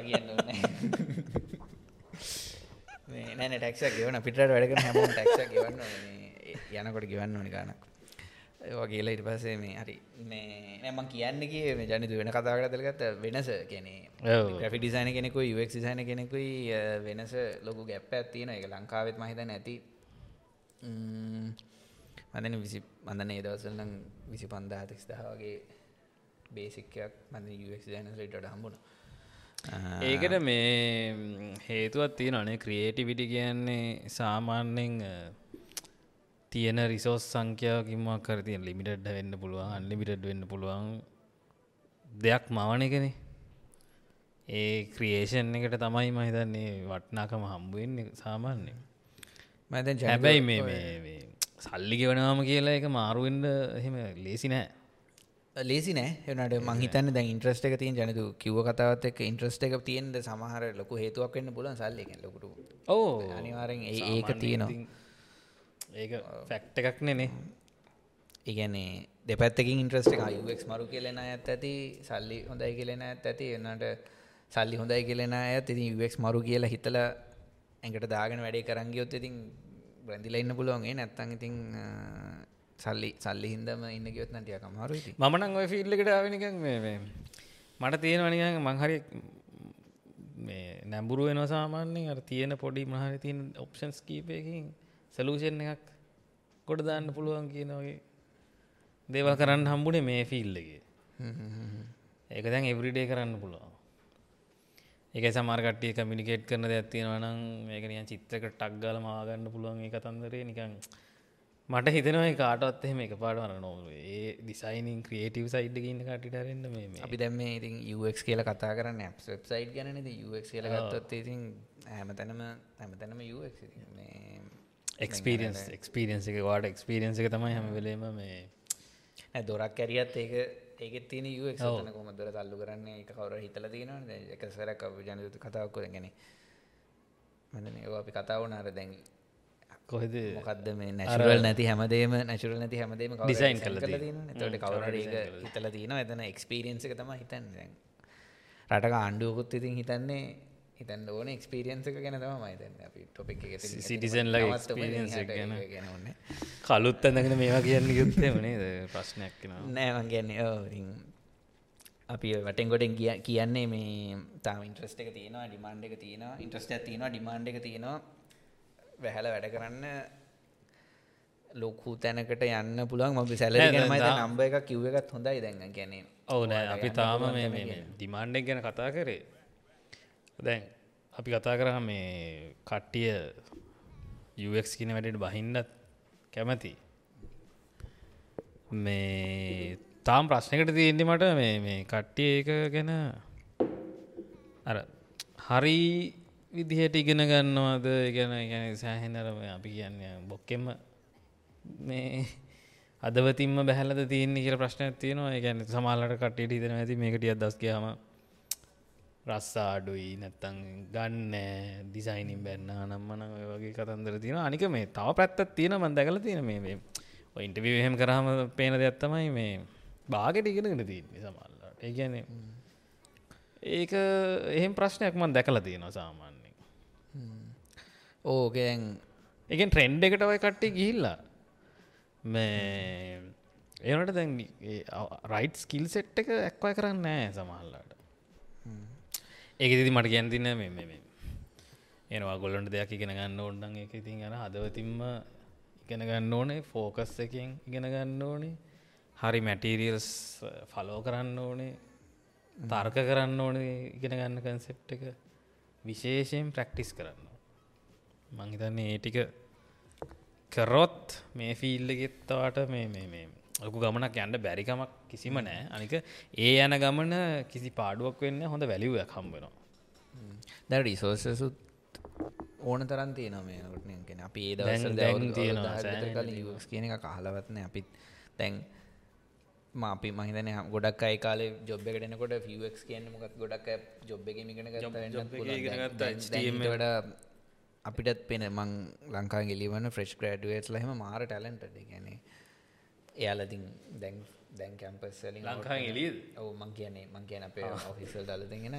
කියන්න නෑන ටක්ෂ ගෙවන පිට වැඩකන හැම ටක්ෂ ගවන්න යනකොට ගවන්න ඕනි ගනක්. ඒවා කියලා ඉට පස්සේ මේ හරි මේ නෑමන් කියන්නගේ මේ ජනිතු වෙන කතාකට දෙලගත්ත වෙනස කෙනේ. ග්‍රෆි ඩිසයින කෙනෙකු ක් සිසයින කෙනෙකුයි වෙනස ලොකු ගැප්ප ඇත්තින එක ලංකාවෙත් මහිත නැති. මදන විසි මඳන ඒදවසල්නම් විසි පන්දාතිස් දහවගේ බේසික්කයක් මද ජනලට හම්බුණ. ඒකට මේ හේතුවත් තියෙන අනේ ක්‍රියේටිවිටි කියන්නේ සාමාන්‍යෙන් තියෙන රිසෝස් සංඛ්‍යාවකින්මක් කර තියෙන. ලිමිටඩ් වෙන්න පුළුවන් අන්ලිමිටඩ් වෙන්න පුළුවන්. දෙයක් මවන එකනේ. ඒ ක්‍රියේෂන් එකට තමයි මහිතන්නේ වටනාකම හම්බුවෙන්නේ සාමාන්‍ය මද හැබැයි මේ සල්ලි ගෙවනාම කියලා එක මාරුවෙන්ඩ එහෙම ලේසි නෑ. ලේසි නෑ. එනට මහිතන්න දැ ඉන්ට්‍රස්ට එක තියන් ජනතු කිව කතාවත් එක් ඉන්ට්‍රස්ට එක තියෙන්ට සමහර ලොක හේතුවක් වෙන්න පුලන් සල්ලි ලොකුට ඕ. අනිවාරෙන් ඒක තියෙනවා ඒක ෆැක්ට එකක් නෙනේ ඉගැනේ දෙපැත්තකින් ඉන්ට්‍රස්ට එක යුවෙක් මරු කෙලෙන ඇත් ඇති සල්ලි හොඳයි කෙලෙන ඇත් ඇති එන්නට සල්ලි හොඳයි කෙලෙන ඇත් ඉතින් යුවෙක් මරු කියලා හිතල ඇඟට දාගෙන වැඩේ කරංගියොත් ඉතින් බ්‍රැඳිල ඉන්න පුළුවන්ගේ නැත්තං ඉතින් සල්ලි සල්ලි හින්දම ඉන්න ගයොත් නටිය කමරු මනං ඔය ෆිල්ලකට ආවෙනික මේ මට තියෙනවනික මංහරි මේ නැඹුරු වෙන සාමාන්‍යෙන් අර තියෙන පොඩි මහරි තියන ඔප්ෂන්ස් කීපයකින් සලූෂන් එකක් ගොඩ දාන්න පුළුවන් කියන වගේ දේවල් කරන්න හම්බුනේ මේ ෆිල්ලගේ ඒක දැන් එවරිඩේ කරන්න පුළුවන්. ඒක සමාර්කට්ටිය කමිනිකේට් කරන දෙයක් තියෙනවා නම් මේක නිකන් චිත්‍රයක ටක් ගාලා මාගන්න පුළුවන් ඒ කතන්දරේ. නිකන් මට හිතෙනවා ඒ කාටවත් එහෙම එකපාරට අර නෝ ඒ ඩිසයිනින් ක්‍රියේටිව් සයිඩ් එකේ ඉන්න කට්ටියට හරින්න මේ අපි දැන් මේ ඉතින් UX කියලා කතා කරන්නේ apps website ගැනනේ ඉතින් UX කියලා ගත්තොත් ඉතින් හැමතැනම හැමතැනම මේ එක්ස්පිරියන්ස් එක්ස්පිරියන්ස එක වාට එක්ස්පිරියන්ස එක තමයි හැම වෙලේම මේ දොරක් කැරියත් ඒක ඒකෙත් තියෙන යුවෙක් සතන කොම දොර තල්ලු කරන්නේ? එක කවර හිතල තියෙනවා එක සරක් ජනතු කතාවක් කොරගෙන මන අපි කතාව නාර දැන් කොහෙද? මොකක්ද මේ නැශරල් නැති හැමදේම නැශරල් නැති හැමදේම ඩිසයින් කල තොට කවර හිතල තියෙන එතන එක්ස්පිරියන්ස එක තම හිතන්න. රටක ආණ්ඩුවකුත් ඉතින් හිතන්නේ හිතන්න ඕන එක්ස්පිරියන්ස එක ගැන තම මයිතන්න අපි ටොපික් එක සිටිසන් ල ගැන. කලුත් ඇඳගෙන මේවා කියන්න යුත්තේ වනේ ප්‍රශ්නයක් නෑවන් ගැන්නේ අපි වටෙන් ගොඩෙන් කිය කියන්නේ මේ තාම ඉන්ට්‍රස්ට එක තියෙනවා ඩිමාන්ඩ එක තියෙනවා ඉන්ට්‍රස්ට තියෙනවා ඩිමාන්ඩ එක තියෙනවා. වැහැල වැඩ කරන්න ලොකු තැනකට යන්න පුළුවන්. ම සැල නම්බ එක කිව්ව එකත් හොඳයි දැන්න ගැන ඕනෑ අපි තාම මේ ඩිමාන්්ඩක් ගැන කතා කරේ දැන් අපි කතා කරා මේ කට්ටිය යුක් කියන වැඩට බහින්නත් කැමති. මේ තාම් ප්‍රශ්නකට තියෙන්නේ මට මේ මේ කට්ටිය ඒක ගැන අර හරි විදිහට ඉගෙන ගන්නවාද? ගැන ගැන සෑහෙනරම අපි කියන්න බොක්කෙම මේ අදවතින්ම බැහලද තියන්නේ කියල ප්‍රශ්නයක් තියෙනවා. ගැන සමාලට කට්ටියට හිතන ඇති මේකටිය දස් කියම රස්සා අඩුයි නැත්තං ගන්න දිසයිනින් බැන්න නම්මන ඔය වගේ කතන්දර තියෙන අනික මේ තව පැත්තත් තියෙන මන් දැකල තියෙන මේ ඉන්ටවිහෙම කරහම පේන දෙයක්ත්තමයි මේ බාගෙට ඉගෙනගෙන තියන්නේ සමල්ලට ඒගැන ඒක එහෙම ප්‍රශ්නයක් මන් දැකල තියෙනවා සාමාන්‍යෙන් ඕකෙන් එකෙන් ට්‍රෙන්ඩ් එකට ඔය කට්ටි ගිහිල්ලා මේ ඒනට දැන් රයිට් ස්කිල් සෙට් එක ඇක්වයි කරන්න නෑ සමහල්ලාට ඒක ඉති මට ගැන්තින්න මෙ මේ එනවා ගොල්ලොන්ට දෙයක් ඉගෙන ගන්න ඕන්නන් එක ඉතින් යන හදවතින්ම ඉගෙන ගන්න ඕනේ ෆෝකස් එකෙන් ඉගෙන ගන්න ඕනේ හරි මැටීරියල්ස් ෆලෝ කරන්න ඕනේ තර්ක කරන්න ඕනේ ඉගෙන ගන්න කන්සෙප් එක විශේෂයෙන් ප්‍රක්ටිස් කරන්න මංහිතන්නේ ඒ ටික කරොත් මේ ෆිල්ලගෙත්තවාට මේ මේ මේ ලොකු ගමනක් යන්න බැරිකමක් කිසිම නෑ. අනික ඒ යන ගමන කිසි පාඩුවක් වෙන්න හොඳ වැලිුවක් හම්බෙනවා දැ රිසෝසසුත් ඕන තරන් තියන මේකටගෙන අපි ඒ තියෙන කියන එක කහලවත්න අපිත් දැන් මාපි මහිතන ගොඩක් අයි කාලේ ජොබ් එකටනකොට ෆක් කියන්න මොකක් ගොඩක් ජොබ් එක මිගෙන ගත්ත අපිටත් පෙන මං ලංකා ගෙලිවන්න ෆ්‍රෙස්් ග්‍රඩුවේට් ලහෙම මාර ටලන්ට ගැන එයාලතින් දැන් දැන් කැම්පස් ලංකා එලිය ඔව මං කියන්නේ මං කියන අපේ ඔෆිසල් දලතිගෙන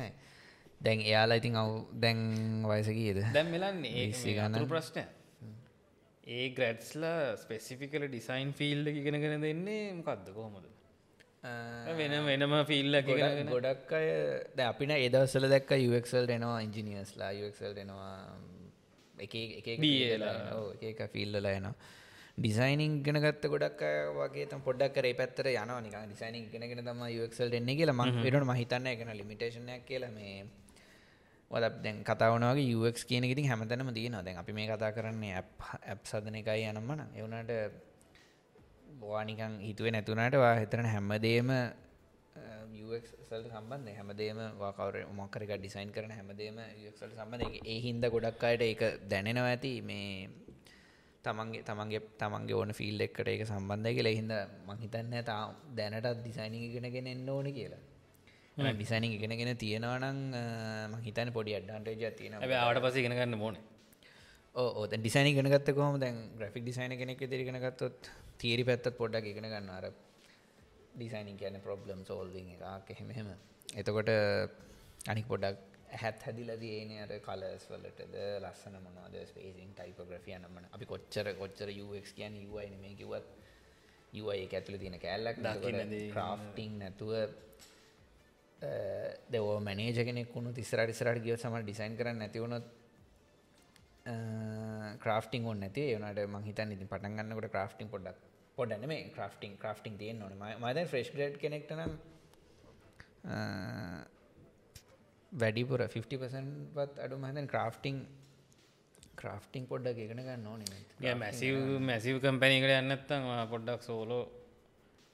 දැන් එයාලා ඉතින් අවු දැන් වයසකීද දැම් මෙලන්නේ ඒ ප්‍රශ්නය ඒ ග්‍රඩ්ස්ලා ස්පෙසිෆිකල ඩිසයින් ෆිල්ඩ ඉගෙනගෙන දෙන්නේ මොකක්ද කොහොමද? වෙන වෙනම ෆිල්ල ගොඩක් අය ද අපින ඒදවසල දැක්ක යක්සල් දෙනවා ඉංජිනියස්ලා යක්සල් දෙනවා එක ෆිල්ලල යනවා ඩිසයිනිං ගෙන ගත්ත ගොඩක් වගේ පොඩක් කරේ පැත්තර යන නික ඩිසයිනිං ගෙනගෙන තම යක්සල් දෙන්නේ කියලා ම වෙනට මහිතන්න එකන ලිමිටේෂනයක් කියලා මේ වද දැන් කතාවනගේ යුක් කියන ඉතින් හැමතැනම තියෙනවා දැන් අපි මේ කතා කරන්නේ ඇප් සදන එකයි යනම්මන එවනට වානිකං හිතුවේ නැතුනට වා හිතරන හැම්මදේම සල් සම්බන්ධ හැමදේම වාකවර මොකරක ඩිසයින් කරන හැමදේම සල් සම්බන්ධ ඒ හින්ද ගොඩක් අයට එක දැනෙනවා ඇති. මේ තමන්ගේ තමන්ගේ තමන්ගේ ඕන ෆිල් එක්කට ඒක සම්බන්ධය කියලා. හින්ද මහිතන්න තා දැනටත් ඩිසයිනිං ගෙනගෙන එන්න ඕන කියලා. ඩිසයිනිං ඉගෙනගෙන තියෙනවනං මහිතන පොඩි අඩ්ඩන්ටේජ තියෙන ආට පස ඉගෙන ගන්න ඕන. ඕ ඩිසයිනි ගෙනගත්ත කොහම දැන් ග්‍රෆික් ඩිසයින කෙනෙක් දිරිගෙන ගත්තොත් තීරි පැත්තත් පොඩ්ඩක් ඉගෙන ගන්න. අර ඩිසයිනින් කියන ප්‍රොබ්ලම් සෝල්විං එකක්. එහෙමහෙම එතකොට අනික් පොඩක් හැත් හැදිල තියන අර කලස් වලටද ලස්සන මොනවාද ස්පේසින් ටයිපග්‍රෆිය නම්මන අපි කොච්චර කොච්චර යක් කියන යුවයින මේ කිවත් යුවයි ඇතුළ තියෙන කෑල්ලක් ක්‍රාෆ්ටිං නැතුව දෙව මැනේජ කෙනෙක් වුණු තිස්සරට ඉස්සරට ගිය සම ඩිසයින් කරන්න නැතිවුණොත් ක්‍රාෆ්ටිං ඔන්න නැති. ඒනට මහිතන් ඉති පටන් ගන්නකට ක්‍රාෆ්ටිං පොඩක් පොඩන මේ ක්‍රාෆ්ටිං ක්‍රාෆ්ටිං තියෙන් නොන මද ෆ්‍රෙස්් ග්‍රඩ් කෙනෙක්ටන වැඩිපුර 50පසන්වත් අඩු මහතන් ක්‍රාෆ්ටිං ක්‍රාෆ්ටිං පොඩ්ඩක් එකන ගන්න ඕනේ මැසිව් මැසිව් කම්පැනිකට යන්නත්තම් පොඩ්ඩක් සෝලෝ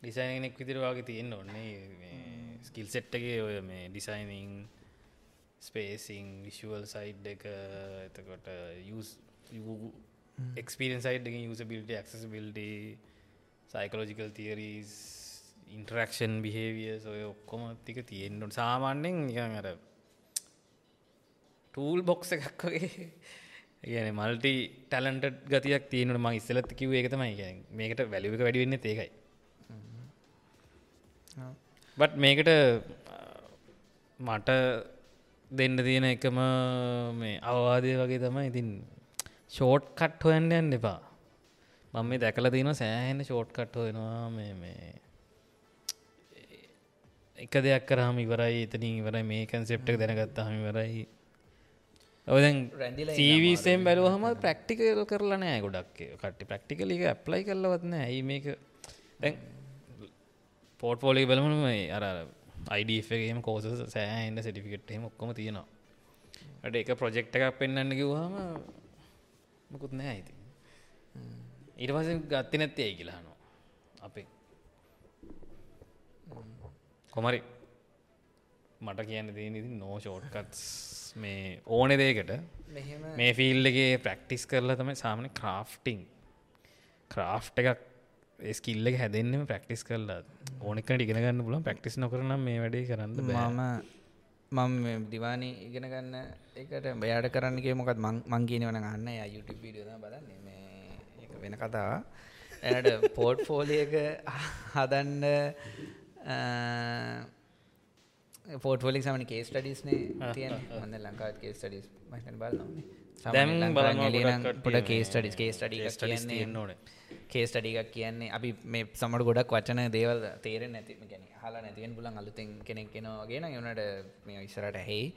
ඩිසයිනෙක් විදිරවාගේ තියෙන්න්න ඔන්නේ ස්කිල් සෙට්ටගේ ඔය මේ ඩිසයිනිං ස්පේසිං විශුවල් සයිඩ් එක එතකොට experience side usability accessibility psychological theories interaction behaviour ඔය ඔක්කොම තික තියෙන්න්නට සාමාන්‍යෙන් නිකන් අර ටූල් බොක්ස එකක් වගේ. කියන මල්ටි ටලන්ට ගතියක් තියනට ම ඉස්සලත් කිව එකතමයි මේකට වැලික වැඩිවෙන්න ඒකයි. බට් මේකට මට දෙන්න තියෙන එකම මේ අවවාදය වගේ තමයි ඉතින් ෂෝට් කට් හොයන්න යන්න එපා. මම මේ දැකල තියෙන සෑහෙන ෂෝට් කට් හොයෙනවා මේ මේ එක දෙයක් කරහම ඉවරයි එතනින් ඉවරයි මේ කන්සෙප්ට දැනගත්ත හම ඉවරයි. ඔදැන් සීවිසෙන් බැලුවහම ප්‍රක්ටිකල් කරලා නෑ ගොඩක්. කට්ටි ප්‍රක්ටිකලික ඇප්ලයි කරලවත්න ඇයි මේක දැන් පෝට්ෆෝලි බලමන මේ අර අයිඩගේම කෝස සෑහන්ඩ සටිෆිකට්හෙම ඔක්කොම තියෙනවා. ට එක ප්‍රොජෙක්් එකක් පෙන්න්න කිව්හම මකුත් නෑ ඇති පස ගත්ති නැත්තේ ඇයි කියලානවා අපේ කොමරි මට කියන්න දීනති නෝ ෂෝට්කත්ස් මේ ඕනෙ දේකට මේ ෆිල්ඩගේ ප්‍රක්ටිස් කරලා තමයි සාමන ක්‍රාෆ්ටිං ක්‍රාෆ් එකක් ස්කිල්ල හැදෙන්න්නම ප්‍රක්ටිස් කරලා. ඕනෙකට ඉගෙන ගන්න පුලන් ප්‍රක්ටිස් නොකරනම් මේ වැඩේ කරන්න මම මම දිවානී ඉගෙන ගන්න එකට බයාට කරන්නගේ මොකත් මං කියනවන ගන්න YouTube වීඩියෝ බලන්නේ. මේ වෙන කතාව එනට පෝට් ෆෝලියක හදන්න පෝට ොලික් සමන කේස් ටඩිස්නේ තියන හොඳ ලංකාත් කේස් ටඩිස් මහිතන බල දැම් පොඩ කේස් ටඩිස් කේස් ටඩි ඕනේ. කේස් ටඩිකක් කියන්නේ අපි මේ සමට ගොඩක් වචන දේවල් තේර නැති ගැන හලා නැතිවෙන් පුලන් අලුතෙන් කෙනෙක් කෙනවාගෙන යනට මේ ඉස්සරට හෙයි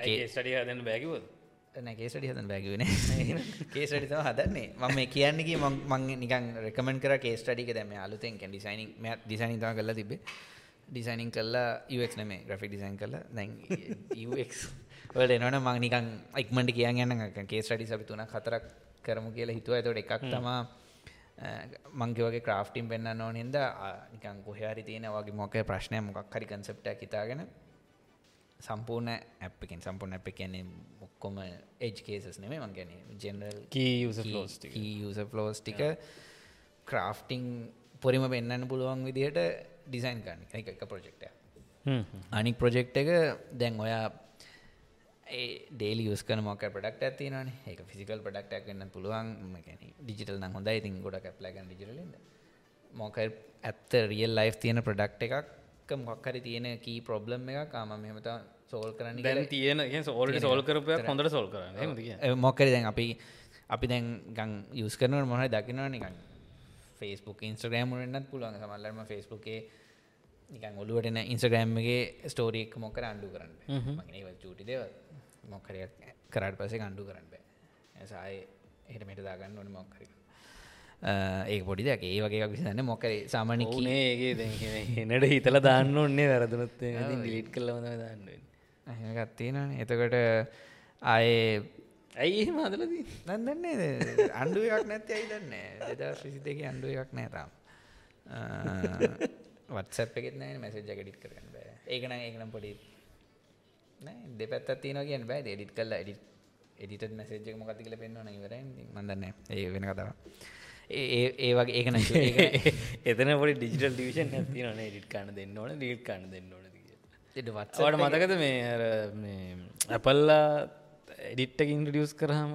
කේස්ටඩිය හදන්න බැකිවද කේසටි හදන් බැගවන කේසටි තම හදන්නේ. මම කියන්නගේ මං නිකන් රෙකමෙන්ට කර කේස්ටඩික දැම අලුතෙන් කැ ඩිසයිනික් මෙ ඩිසයිනිත කල්ලා තිබේ ඩිසයිනින් කල්ලා යක් නෙමේ ග්‍රෆි ඩිසයින් කල්ලා දැන් වලට එනවන මං නිකන් ඉක්මට කියන්න යන්න කේස්ටඩි සපි තුන කතරක් කරමු කියලා හිතුව. ඇතට එකක් තමා මංගේ වගේ ක්‍රාෆ්ටිම් පෙන්න්න ඕන හිද නිකන් කොහයාරි තියෙන වගේ මොක ප්‍රශ්නය මොකක් හරි කන්සප්ට හිතාගෙන සම්පූර්ණ ඇප්පකින් සම්පූර්ණ ඇප් කියන්නේ මොක්කොම එජ් කේසස් නෙමේ මං ගැන ජෙනරල් ලෝස් ටික. ක්‍රාෆ්ටිං පොරිම පෙන්න්න පුළුවන් විදිහට ඩිසයින් කරන්න එක එක ප්‍රොජෙක්ටය හ්ම්. අනික් ප්‍රොජෙක්් එක දැන් ඔයා ඩේලි යස්කන මොක පඩක්ට ඇතිනන එක ෆිසිකල් පඩක්ටක් වන්න පුළුවන්. ඩිජිටල් නම් හොඳයි. ඉතින් ගොඩ කැප්ලගන් ඩිජිටලද මොක ඇත්ත රියල් ලයිෆ් තියෙන ප්‍රඩක්් එකක් මොක්හරි තියෙන කී ප්‍රොබ්ලම් එක කාම මෙමත සෝල් කරන්න තියෙන සෝල්ට සෝල් කරපයක් හොඳට සෝල් කරන්න. මොකර දැන් අපි අපි දැන් ගං යස් කරනවට මොහයි දකිනවා නිකන් ෆස්බුක් ඉන්ස්ට්‍රගෑම් රන්නත් පුළුවන්. සමල්ලම ෆස්බුකේ නිකන් ඔලුවටන ඉන්ස්ට්‍රගෑම්ගේ ස්ටෝරියක් මොකර අන්ඩු කරන්න මගේව චූටි දෙව මොකරයක් කරට පසේ අන්ඩු කරන්න බෑ. ඇසාය එහට මෙට දාගන්න ඕන මොක්කර ඒ පොඩි දෙයක්. ඒ වගේ විසන්න මොකර සාමානය නේ ඒගේ දැ එනට හිතල දාන්න ඔන්නේ වැරදුනොත් ඩිලිට් කල්ලවන දාන්න ගත්තිනන එතකොට ආයේ ඇයි මදලදී නදන්නේ අන්ඩුව එකක් නැති අයි දන්න දෙදස් විසි දෙක අන්ඩුව එකක් නෑතාම් වත්සප් එකෙත් නෑ මැසේජ් ඩිට් කරන්න බෑ. ඒකන ඒකනම් පොඩි දෙපැත් තියන කිය බෑ. එඩිට කල්ල එඩිට එඩිට මැසේජ් මොකති කල පෙන්න්න ඉවර මදන්න ඒ වෙන කතාව ඒ ඒ වගේ ඒකන එතන පොඩි ඩිජිටල් ඩිවිෂන් ඇතින ඩිට කන්න දෙන්න ඕන ඩීට් කන්න දෙන්න ඕන වත්සට වට මතකද මේ ඇපල්ලා එඩිට්ටකින් ඩියස් කරහම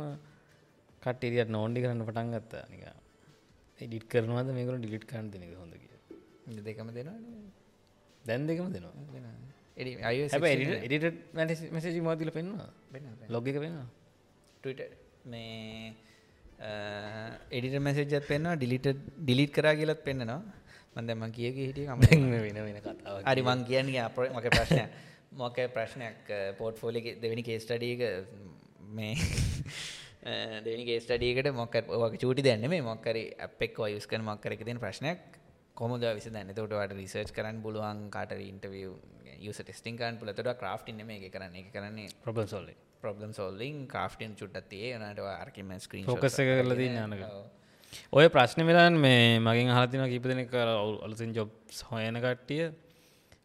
කට්ටිරියට නෝන්ඩි කරන්න පටන් ගත්තා. නික එඩිට කරනවද මේකල ඩිලිට් කන්න දෙනක හොඳ කිය දෙකම දෙනවා දැන් දෙකම දෙනවා. එඩිට මැසේජි මෝතිල පෙන්වා ලොග එක පෙන්වා ටට මේ එඩිට මැසේජත් පෙන්වා ඩිලිට ඩිලිට් කරා කියලත් පෙන්න්නවා මන්දම කියක හිටිය කම වෙන වෙන කතාව හරි මං කියන්නේ අප මක ප්‍රශ්නය මොක ප්‍රශ්නයක් පෝට් ෆෝලි දෙවැනි කේස්ටඩීක මේ දෙනි ගේස්ටඩීකට මොක ඔක චූටි දැන්න මේ මොක්කර අපෙක් යුස් කන මක්කරක තින ප්‍රශ්නයක්. කොමද විස දැන්න තොටට රිසර්ච් කරන්න පුළුවන් කාට ඉන්ටවිය යුස ටෙස්ටිං කන් පුලතට ක්‍රාෆ්ටින මේ කරන්න. එක කරන්නේ ප්‍රබල් සොල්ල ප්‍රබ්ලම් සෝල්ලින් කාෆ්ටන් චුට්ටතිය නට ආර්කම ස්ක්‍රීන් ෆෝකස් එක කරලා තියෙන යානක. ඔය ප්‍රශ්න වෙලාන් මේ මගින් හතින කිපදන කර අලුසින් ජොබ්ස් හොයන කට්ටිය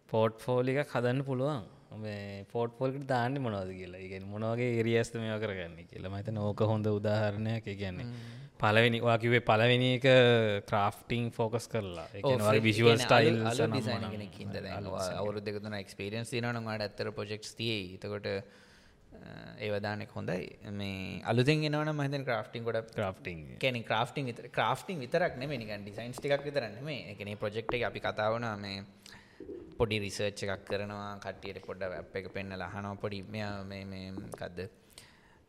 පෝට් ෆෝලි එකක් හදන්න පුළුවන් පෝට් පොල්ට දාන්න මොනවද කියලා. ඉගෙන මොනවගේ එරියස්ත මේ කරගන්න කියලා. මත නෝක හොඳ උදාහරණයක්. කියන්නේ පලවෙනි වාකිවේ පලවෙනි එක ක්‍රාෆ්ටිං ෆෝකස් කරලා. විශුවල් ස්ටයිල් අවුරු දෙකතුන එක්ස්පිරියන්ස් තිනනවාට ඇත්තර පොජෙක්ස් තියේ තකොට ඒවදානෙක් හොඳයි. මේ අලුතින් එනවන මහතන් ක්‍රාෆ්ටිං ගොඩ ක්‍රාෆ්ටිං කැන ක්‍රාෆ්ටිං විතර ක්‍රාෆ්ටිං විතරක් නෙම නිකන් ඩිසයින්ස් ටිකක් විතරන්න මේ එකන ප්‍රජෙක්් අපි කතාවන මේ පොඩි රිසර්ච් එකක් කරනවා කටියට පොඩ්ඩ අප එක පෙන්න්න ලහනෝ පොඩි කදද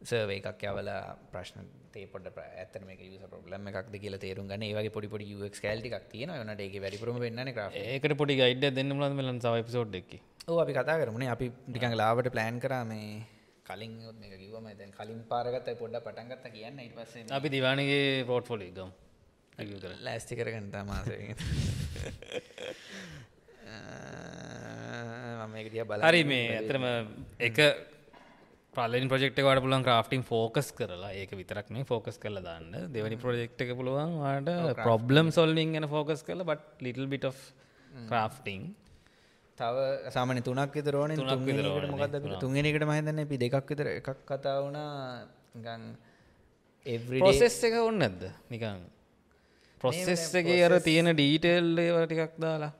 සර්වේ එකක් යවල ප්‍රශ්න තේ පොඩ ඇතන මේ යුස ප්‍රබ්ලම එකක් කියල තේරුම් ගන්න. ඒවගේ පොඩි පොඩි ක් කෑල්ටි එකක් තියෙන නට ඒ වැඩිපුරම වෙන්න ඒකට පොඩි ගයිඩ දෙන්න ලද මෙලන් සව පිසෝඩ් එක්කි ඕ අපි කතා කරමුණේ අපි ටිකඟ ලාවට ප්ලෑන් කරා මේ කලින් කිවම දැන් කලින් පාරගත්ත පොඩ්ඩ පටන්ගත්ත කියන්න. ඉට පස්සේ අපි දිවානගේ පෝට් ෆොලි ගම්. ලෑස්ති කරගන්න මාස හරි මේ ඇතරම එක පලින් ප්‍රෙක්ට වට පුලන් ක්‍රෆ්ටිං ෆෝකස් කරලා. ඒක විතරක් මේ ෆෝකස් කරල දාන්න. දෙවනි ප්‍රජෙක්් එක පුළුවන් වාට ප්‍රොබ්ලම් සොල්ලිං ගැන ෆෝකස් කරල බට ලිටල් බිට ක්‍රෆ්ටිං තව සාමන තුනක් විතරෝන තුනක් තුන්ගෙනකට මහිතන්න අපි දෙකක් විතර එකක් කතා වුණා. ගන් පොසෙස් එක ඔන්න නැද්ද? නිකං ප්‍රොසෙස් එක අර තියෙන ඩීටෙල් ඒවා ටිකක් දාලා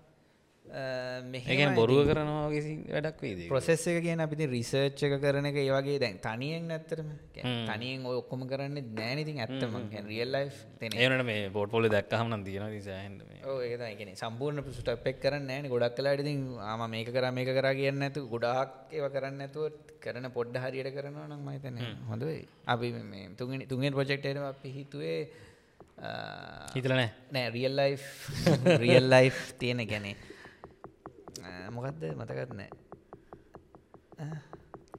ඒකන් බොරුව කරනවා ගෙසි වැඩක් වේද ප්‍රොසෙස් එක කියන අපිති රිසර්ච් එක කරන එක ඒවගේ දැන් තනියෙන් නැත්තරම තනියෙන් ඔය ඔක්කොම කරන්න නෑනිතින් ඇත්තම. රියල් ලයි් තෙන. ඒනට මේ බොට් පොලි දැක්කහම සෑහන්ට ඒකන සම්පූර්ණ පිසුට එක් කරන්න ෑන. ගොඩක් කලාටිතින් ආම මේක කර මේක කර කියන්න ඇතු ගොඩාක් ඒව කරන්න ඇතුව කරන පොඩ්ඩ හරියට කරනවා නම් මහිතන හොඳයි අපි තුගෙන තුන්ගෙන් ප්‍රජෙක්්ටට අපි හිතුවේ හිතල නෑ නෑ රියල් ලයි් රියල් ලයි් තියෙන ගැනේ මොකක්ද මතකත් නෑ.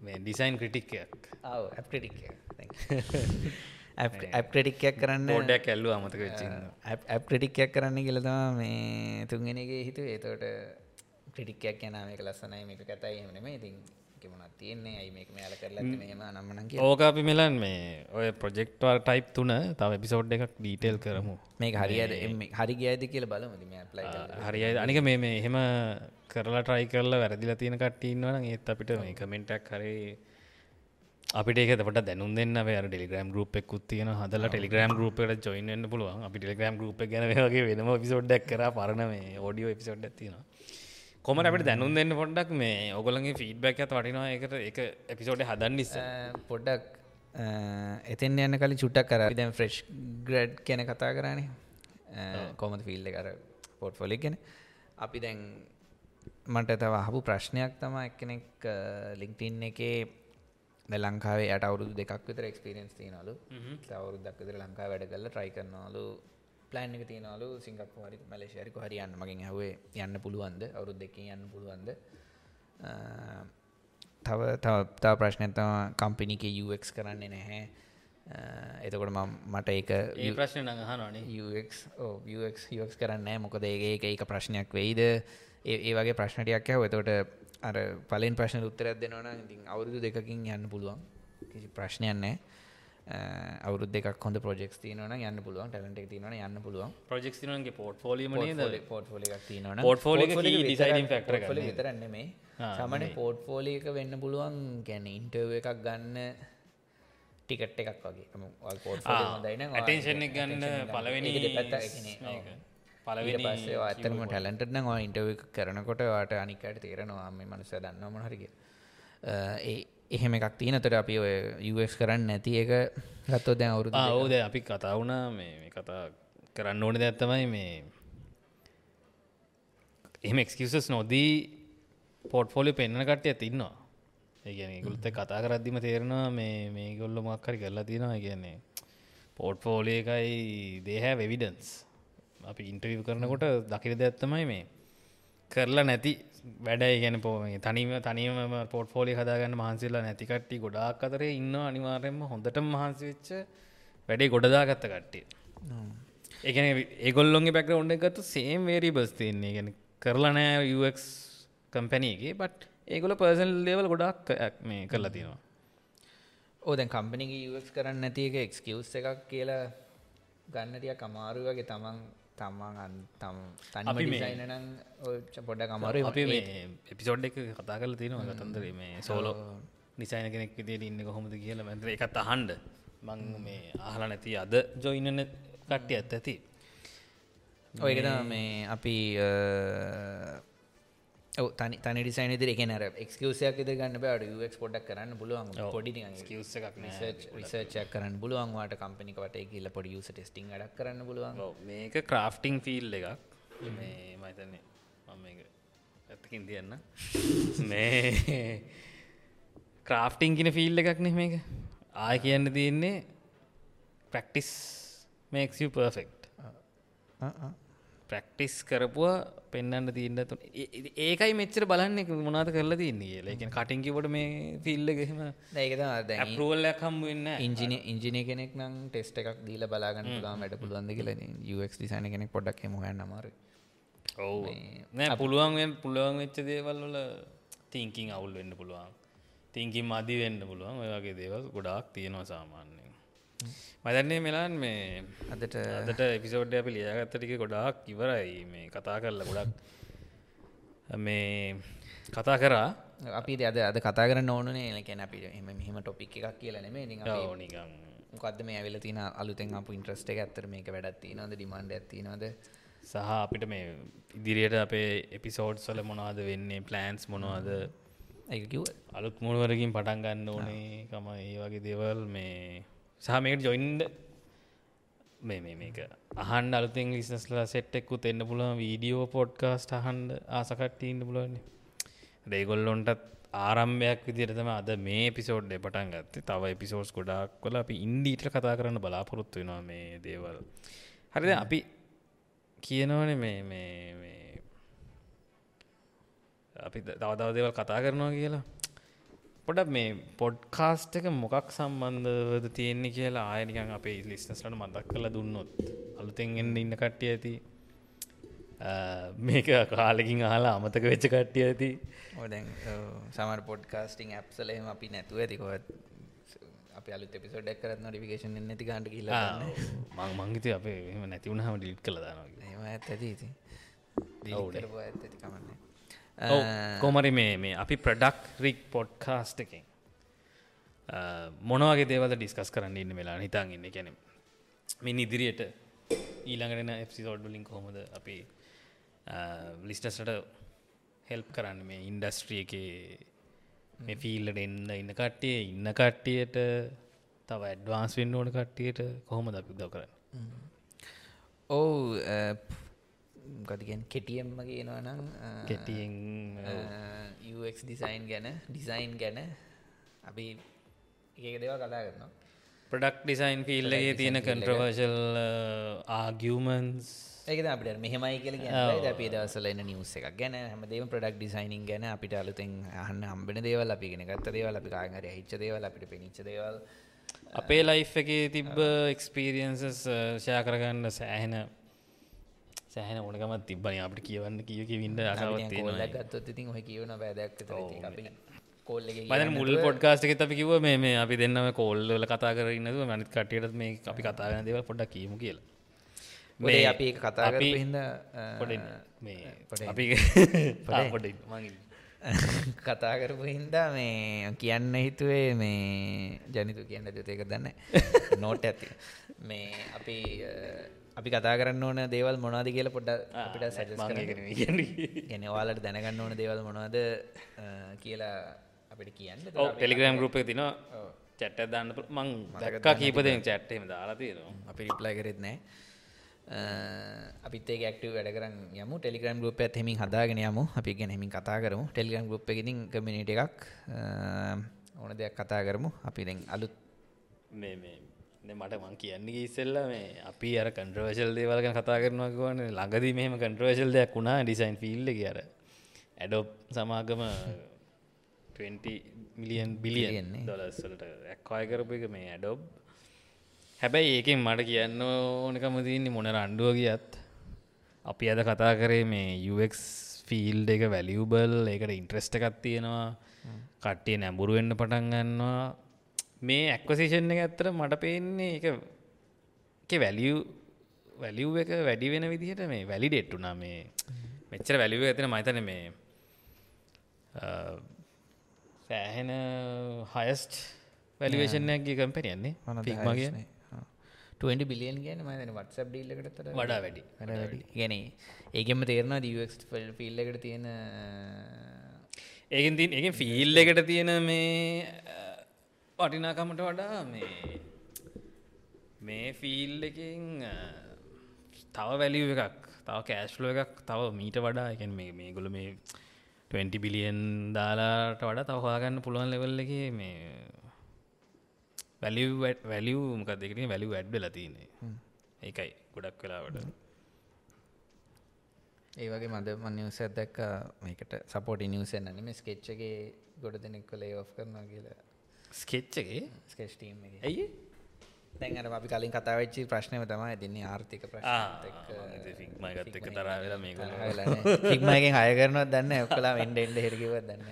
මේ ඩිසයින් ක්‍රටික්කයක් ඇප්ටික් ඇප්ටික්යක් කරන්න ෝඩයක් ඇල්ලු අමතක ඇප්ටික්යක් කරන්න කියලතම මේ තුන්ගෙනගේ හිතු ඒතවට ක්‍රටික්යක් කියන මේක ලස්සනයි මේක කතයි එමන මේ ඉතින් කිමුණත් තියෙන්නේ? ඇයි මේක මේල කරලා මෙම නම්මන ඕක අපි මෙලන් මේ ඔය ප්‍රජෙක්ටවර් ටයිප් තුන තව එපිසෝඩ් එකක් ඩීටේල් කරමු. මේ හරියට හරි ගෑද කියල බලමති මේ ප්ලයි හරියි අනික මේ මේ එහෙම කරලා ට්‍රයි කරලා වැරදිලා තියෙන කට්ටඉන්නවන ඒත් අපිට මේ කමෙන්ටක් කරේ අපිට දැනුම් දෙන්න. වැ ටෙලිග්‍රම් ගරුප් එක්කුත් තියෙන හදල ටෙලිග්‍රම් ගරුපට ජොයින්න පුළුවන්. අපි ටෙලිග්‍රම් ගරුප් ගැන වගේ වෙනම පිසෝඩ්ඩක් කර. පරණ මේ ෝඩියෝ එපිසෝඩ් තින කොමට අපට දැනුම් දෙන්න පොඩ්ඩක් මේ ඔගලගේ ෆීඩ්බැක් ඇත වටිනවා එකට එක එපිසෝඩ් හදන්න නිස පොඩ්ඩක් එතෙන් යන්න කලින් චුට්ටක් කර දැන් ෆ්‍රෙස්් ග්‍රඩ් කියන කතා කරන්නේ කොමද ෆිල්ල කර පොට් ෆොලි ගැන? අපි දැන් මට තව හපු ප්‍රශ්නයක් තම එක්කෙනෙක් ලිංක්ටින් එකේ ලංකාවේ යට අවුරුදු දෙකක් විතර එක්ස්පිරෙන්ස් තියනලු අවුරුදක් විතර ලංකා වැඩ කල්ල ට්‍රයි කරනලු ප්ලෑන් එක තියනලු සිංගප්පු හරි මලේශයරික හරි යන්න. මගින් හවේ යන්න පුළුවන්ද? අවුරුද් දෙකින් යන්න පුළුවන්ද? තව තව ප්‍රශ්නතම කම්පිනික UX කරන්නේ නැහැ. එතකොට මට ඒක ප්‍රශ්න UX කරන්න මොකද ඒ ඒක ප්‍රශ්නයක් වෙයිද? ඒ වගේ ප්‍රශ්නටයක් ඇව එතකොට අර පලෙන් ප්‍රශ්න උත්තරයක් දෙනවන ඉතින් අවුරුදු දෙකින් යන්න පුළුවන්. කිසි ප්‍රශ්නයන්නේ අවුරු දෙක් හොඳ ප්‍රජෙක් තියනවන යන්න පුළුවන් ටලට තිනවන යන්න පුළුවන්. ප්‍රජෙක් ගේ පෝට් ෆෝලිම පෝට් ෆෝලි තියනවන පෝට් ෆෝලි විතරන්න මේ සමන පෝට් ෆෝලි එක වෙන්න පුළුවන් ගැන ඉන්ටර්ව එකක් ගන්න ටිකට් එකක් වගේ. අටේෂන් ගන්න පලවෙනි පලවෙනි පස්සේ ඇතරම ටැලන්ටන වා ඉන්ටව කරනකොට වාට අනිකට තේරෙනවා මේ මනුස දන්නවම හරික ඒ එහෙම එකක් තියනතට අපි ඔය යස් කරන්න නැති එක ගත්තෝ දැන් අවුරු ඕද අපි කතා වුණා මේ කතා කරන්න ඕන දැත්තමයි මේ එහෙම එක්කසස් නොදී පොට්ෆෝලි පෙන්න්න කට්ටිය තින්නවා ඒගැන ගුල්ත කතා කරද්දිම තේරෙනවා මේ මේ ගොල්ල මක්කරි කරලා තියෙනවා. කියන්නේ පෝට්ෆෝලිය එකයි දේහැ වෙවිඩන්ස් අපි ඉන්ටවිව කරනකොට දකිර දැත්තමයි මේ. කරලා නැති වැඩයි ගැන පෝම තනිම තනියම පොට් ෆෝලි හදාගන්න මහන්සිල්ලා නැතිකට්ටි ගොඩාක් අතරේ ඉන්න අනිවාර්යෙන්ම හොඳට මහන්සි වෙච්ච වැඩේ ගොඩදාගත්ත කට්ටිය. ඒගැන ඒගොල්ලොන්ගේ පැක ඔන්න ගත්තු සේම් වේරි බස් තියන්නේ. ගැන කරලනෑ UX කම්පැනීගේ බට් ඒගොල පර්සල් ලේවල් ගොඩක් මේ කරලා තියෙනවා. ඕදැන් කම්පනික UX කරන්න නැති එක එක්ස්කවස් එකක් කියලා ගන්නටිය කමාරු වගේ තමන් තමන් තම් තනි ඩිසයිනනම් පොඩ කමර අපි මේ එපිසෝඩ් එක කතා කල තියෙනවා. ගතන්දර මේ සෝලෝ නිසයින කෙනෙක් විදියට ඉන්න කොහොමද කියලා. මැතර එකත් අහන්ඩ මං මේ අහලා නැති අද ජොයිනන කට්ටිය ඇත්. ඇති ඔයකද මේ අපි තනි ඩිසයින දිර එකනර එක්කවසයක් ද ගන්න බට ක් පොඩක් කරන්න පුළුවන්. පොඩි රිසර්චක් කරන්න පුළුවන්වාට කම්පනිකට කියල පොඩි යුස ටෙස්ටිං ඩක් කරන්න පුළුවන්. මේක ක්‍රාෆ්ටිං ෆිල් එකක්. මේ මතන්නේ මම ඇත්තකින් තියන්න. මේ ක්‍රාෆ්ටිං කින ෆිල් එකක් නෙ මේක. ආය කියන්න තියන්නේ ප්‍රක්ටිස් මේක්සිය පර්ෆෙක්් ප්‍රක්ටිස් කරපුවා පෙන්න්න තිීන්න තු ඒකයි මෙච්චර බලන්න මොනාද කරලා තින්නේ ලකෙන කටින්කිවට මේ ෆිල්ලගෙම ඒකත රෝල්ලයක් හම් වෙන්න ඉංජින ඉංජිනය කෙනෙක් නම් ටෙස්ට එකක් දීල බලාගන්න ලා මට පුළුවන්ද කියල ක් දිසාන කෙනෙක් පොඩක් හන්න අමාර ඔවු. නෑ පුළුවන් පුළුවන් වෙච්ච දේවල් වල තිංකින් අවුල් වෙන්න පුළුවන්. තිංකින් මදි වෙන්න පුළුවන්. ඔය වගේ දේවල් ගොඩාක් තියෙනවා සාමාන්‍යයෙන් මදන්නේ මෙලාන් මේ අදට අදට එපිසෝඩ්ඩ අපි ලියගත්තටික ගොඩාක් ඉවරයි මේ කතා කරලා ගොඩක්. මේ කතා කරා. අපි අද අද කතා කර ඕනේ ලකැන අපි එම මෙහම ටොපික් එකක් කියලන මේ නිකන්. මොකක්ද මේ ඇවිල තින අලුතෙන් අප ඉන්ට්‍රස්ට එක? ඇත්තර මේක වැඩත්ති නොද ඩිමන්ඩ ඇතිනොද සහ අපිට මේ ඉදිරියට අපේ එපිසෝඩ් සල මොනවාද වෙන්නේ? ප්ලෑන්ස් මොනවාද? ඒකිව අලුත් මුණුවරකින් පටන් ගන්න ඕනේ. කම ඒ වගේ දේවල් මේ සහමකට ජොයින්ඩ මේ මේ මේක අහන් අලුතෙන් ලිස්නස්ලා සෙට්ටෙක්කුත් එන්න පුළුවන් වීඩියෝ පොඩ්කාස්ට අහන්ඩ ආසකට්ටඉන්න පුළුවන්නේ රේගොල්ලොන්ටත් ආරම්භයක් විදිරතම අද මේ පිසෝඩ් පටන් ගත්තේ. තව පිසෝස් ගොඩක් කොල අපි ඉන්ඩීට කතා කරන්න බලාපොරොත්තු වෙනවා මේ දේවල්. හරිද අපි කියනවන මේ මේ අපි තවදව දේවල් කතා කරනවා කියලා. පොඩ මේ පොඩ්කාස්ට එක මොකක් සම්බන්ධවද තියෙන්නේ කියලා ආයනිකන් අපේ ලිස්නස්ලට මතක් කළ දුන්නොත්. අලුතෙන්ගෙන්න්න ඉන්න කට්ටිය ඇති. මේක කාලෙකින් ආලා අමතක වෙච්ච කට්ටිය ඇති. ඕදැන් සමර පොඩ්කාස්ටිං ඇප්සලේම අපි නැතුව ඇතිකොත් අප අලු පිසෝඩක් කරත් නොටිකේෂන් නැති ගන්නට කියලා මං මංගිත අපේ නැතිවුණහම ඩිට් කළ දානවා ඒම ඇත් ඇති ඇති කමන්නේ කොමරි මේ අපි ප්‍රඩක් රික් පොඩ්කාස්ට එකෙන්. මොනවගේ දේවල ඩිස්කස් කරන්න ඉන්න වෙලා හිතාන් ඉන්න? කැනෙ මින් ඉදිරියට ඊළඟටන එප්සිසෝඩ්ලින් කොහොමද අපි ලිස්ටස්ට හෙල්ප් කරන්න? මේ ඉන්ඩස්ට්‍රිය එක මේ ෆීල්ලට එන්න ඉන්න කට්ටිය ඉන්න කට්ටියට තව ඇඩ්වාන්ස් වෙන්න ඕන කට්ටියට කොහොම ද පිදව කරන්න? ඔවු ගතිගෙන් කෙටියම්ම කියනවා නම් කෙටියෙන් UX ඩිසයින් ගැන ඩිසයින් ගැන අපි ඒක දෙවා කතා කරනවා. ප්‍රඩක්් ඩිසයින් ෆිල්ලගේ තියෙන කන්ට්‍රවර්ශල් ආගියමන්ස් ඒක අපිට මෙහමයි කියල ගැ අපි දවසල එන්න නිවස එකක් ගැන හමදේම ප්‍රඩක් ඩිසයිනින් ගැන අපිට අලුතෙන් අහන්න හම්බෙන දේවල් අපි ගෙන ගත්ත දේවල් අපි කාගර හිච්ච දේවල් අපිට පිනිච්ච දේවල්. අපේ ලයිෆ් එක තිබ්බ එක්ස්පීරියන්සස් ෂයා කරගන්න සෑහෙන සෑහන ඕනකමත් තිබ්බන අපට කියවන්න කියක වින්ඩ අසාවත් ගත්තොත් ඉතින් ඔහ කියවන කොල්ල මන මුල් පොඩ්කාස්ට එක අපි කිව මේ අපි දෙන්නම කොල්ල කතා කරන්නද මනිත් කටයට මේ අපි කතාගන දේව පොඩ්ඩක් කියමු කියලා. මේ අපි කතා හිද පොඩ මේ අපි පොඩ කතා කරපු හින්දා මේ කියන්න හිතුවේ මේ ජනිතු කියන්න දතයක දන්න නෝට ඇති. මේ අපි අපි කතා කරන්න ඕන දේවල් මොනාද කියල පොඩ්ඩ අපිට සැජස් ගැන වාලට දැනගන්න ඕන දේවල් මොනවාද කියලා අපිට කියන්න. ටෙලිග්‍රම් ගරුප තින චැට්ට දන්න මං දක්කා කීපදෙන් චැට්ටේම දාලා තියෙනවා. අපි රිප්ලයි කරෙත් නෑ. අපිත් ක්ටව වැඩ කරන්න යම. ටෙලිග්‍රම් ගරුප ඇහෙමින් හදාගෙන යමු. අපි ගැන හෙමින් කතා කරමු. ටෙලිගම් ගරුප් එකඉතින් කමිනිට එකක්. ඕන දෙයක් කතා කරමු. අපි දැන් අලුත් මේ මේ මට මං කියන්නේ ඉස්සෙල්ල මේ අපි අර කන්ට්‍රවර්ශල් දේවල්ග කතා කරනවා ගවන ළඟදී මෙහම කන්ට්‍රවර්ශල් දෙයක් වුණා ඩිසයින් ෆිල්ල කියර ඇඩොප් සමාගම 20 මිලියන් බිලියන් දොලස්වලට ඇක්වාය කරපු එක මේ ඇඩොබ් හැබැයි ඒකෙන් මට කියන්න ඕනකම තින්නේ මොන රණ්ඩුව ගියත්. අපි අද කතා කරේ මේ UX ෆිල් එක වැලියබල් ඒකට ඉන්ට්‍රස්ට එකත් තියෙනවා. කට්ටිය නැඹුරු වෙන්න පටන් ගන්නවා මේ ඇක්වසිෂන් එක ඇත්තර මට පේන්නේ එක වැලිය වැලිව් එක වැඩි වෙන විදිහට මේ වැලි ඩෙට්ටුනා මේ මෙච්චර වැලිව ඇතින මතන මේ සෑහෙන හයස්ට් වැලිවේෂණයක්ගේ කම්පැනියන්නේ ෆික්මගේ 20 බිලියන් කියන මන වත්සබ් ඩීල්ලකට තර වඩා වැඩි. ගැන ඒකෙම තේරවා දක් ෆිල් එකට තියෙන ඒකෙන් තින් එක ෆිල් එකට තියෙන මේ වටිනාකමට වඩා මේ මේ ෆිල් එකින් තව වැලිව එකක් තව කෑශ්ලෝ එකක් තව මීට වඩා එකන් මේ මේ ගොල මේ 20 බිලියන් දාලාට වඩා තව හොයාගන්න පුළුවන් ලෙවල් එක මේ වැලිව් වැලිව් මොකක් දෙකට වැලිව් ඇඩ්ඩල තියන්නේ. ඒකයි ගොඩක් වෙලාවට. ඒවගේ මද මනිවස දැක්ක. මේකට සපෝට නිවසෙන් අනිම ස්කෙච්චගේ ගොඩ දෙනෙක් කොලේ ඔ් කරනවා කියලා ස්කෙච්චගේ ස්කෙස්ටීම් ඇයි දැන්ට අපි කලින් කතාවච්චි ප්‍රශ්නය තමයි දෙන්නේ ආර්ථික එක තරවෙලා මේක ෆික්මගෙන් හය කරනවත් දන්න ඔක්කලා වෙන්ඩ එන්ඩ හෙරකිව දන්න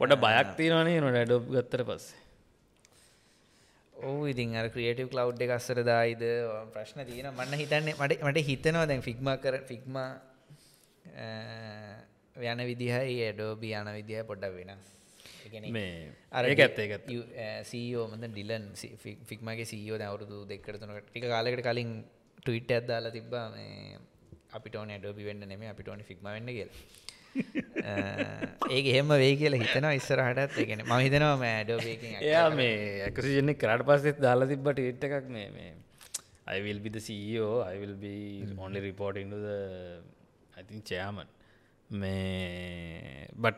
පොඩ බයක් තියෙනවානේ නොට ඩොබ් ගත්තර පස්සේ? ඕ ඉතින් අර ක්‍රියටව කලව් එක අස්සර දායිද? ප්‍රශ්න තියෙන මන්න හිතන්නේ මට මට හිතනවා දැන් ෆික්ම කර ෆික්ම යන විදිහයි ඇඩෝබි යන විදිහ පොඩ්ඩක් වෙනස් සීෝ මද ඩිලන් ෆික්මගේ සීෝ අවුරුදු දෙක්කරතුනට ටික කාලෙකට කලින් ටවිට් ඇත්දාලා තිබ්බා මේ අපිට ඕන ඩෝබි වෙන්න නෙම අපිට ඕන ෆික්ම වෙන්න කියල. ඒක එහෙම වේ කියලා හිතනවා ඉස්සරහටත්. ඒගෙන ම හිතනවා මේ ඩෝබේකින් එයා මේ ඇකසිජනෙ කරට පස්සෙත් දාලා තිබ්බට ඉට් එකක් මේ මේ mm. only reporting to the I think chairman. මේ but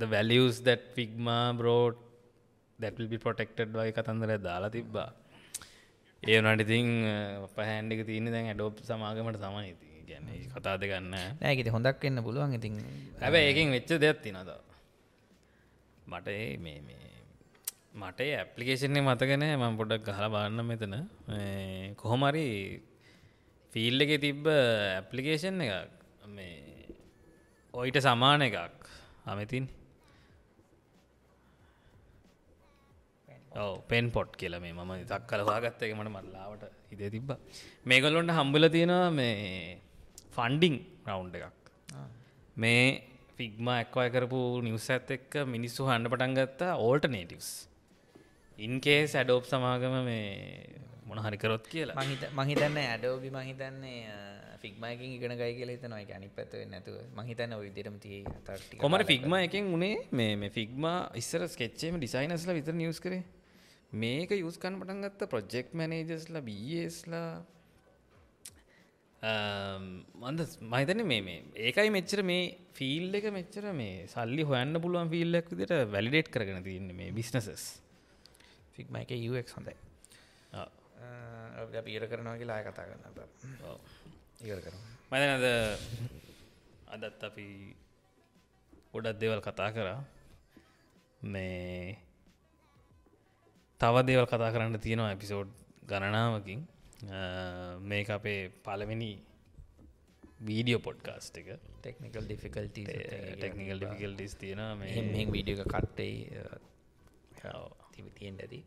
the values that Figma brought that will be protected by කතන්දර දාලා තිබ්බා. ඒ වනට ඉතින් පහැන්ඩික තියන දැන් ඇඩෝප් සමාගමට තමයි ඉති ගැන කතා දෙගන්න නෑගෙත හොඳක් වෙන්න පුළුවන්. ඉතින් හැබ ඒකින් වෙච්ච දෙයක් තිනද මට මේ මේ මට ඇපලිකේෂන්නේ මතගෙන මම පොඩක් ගහල බාන්න මෙතන. කොහොමරි ෆිල් එක තිබ්බ ඇපලිකේෂන් එකක්. මේ ඔයිට සමාන එකක්. අමතින් ඔව පෙන් පොට් කියල මේ මම තක් කලවාගත්ත එක මට මල්ලාවට හිද තිබ්බ. මේගොල්ලොන්ට හම්බල තියෙනවා මේ ෆන්ඩිං රවුන්් එකක්. මේ ෆිග්ම ඇක්වය කරපු නිවස ඇත් එක්ක මිනිස්සු හන්න පටන් ගත්තා ඕල්ට නේටවස් ඉන්කේ සැඩෝප් සමාගම මේ මොන හරිකරොත් කියලා. මහිත මහිතන්න ඇඩෝබි මහිතන්නේ ෆික්මයකින් ඉගෙන ගයි කියල එක අනි පැත්ව නැතුව. මහිතන්න ඔවිදිරම තිය කොමට ෆික්ම එකෙන් උනේ? මේ ෆික්මා ඉස්සර ස්කෙච්චේම ඩිසයිනස්ල විතර නිියස් කරේ මේක යුස්කන් පටන් ගත්ත ප්‍රොජෙක්් මනේජස්ලා බස්ලා මන්ද මහිතන මේ මේ ඒකයි මෙච්චර මේ ෆිල් එක මෙච්චර මේ සල්ලි හොයන්න පුළුවන් ෆිල්ලක් විදිට වැලිඩේට් කරගෙන තියන්න මේ බිස්නසස් ෆික්ම එක යක් හොඳයි. පීර කරනවා කියලා කතා කරන්න ඉවර කරු මදනද අදත් අපි ගොඩත් දෙවල් කතා කරා. මේ තව දේවල් කතා කරන්න තියෙනවා එපිසෝඩ් ගණනාවකින්. මේක අපේ පලවෙනි වීඩියෝ පොඩ්කාස්ට් එක. ටෙක්නිකල් ඩිෆිකල්ට ටෙක්නිකල් ඩිෆිකල්ටිස් තියෙන මේ වීඩියක කට්ටයි තිවිතියෙන් ඇති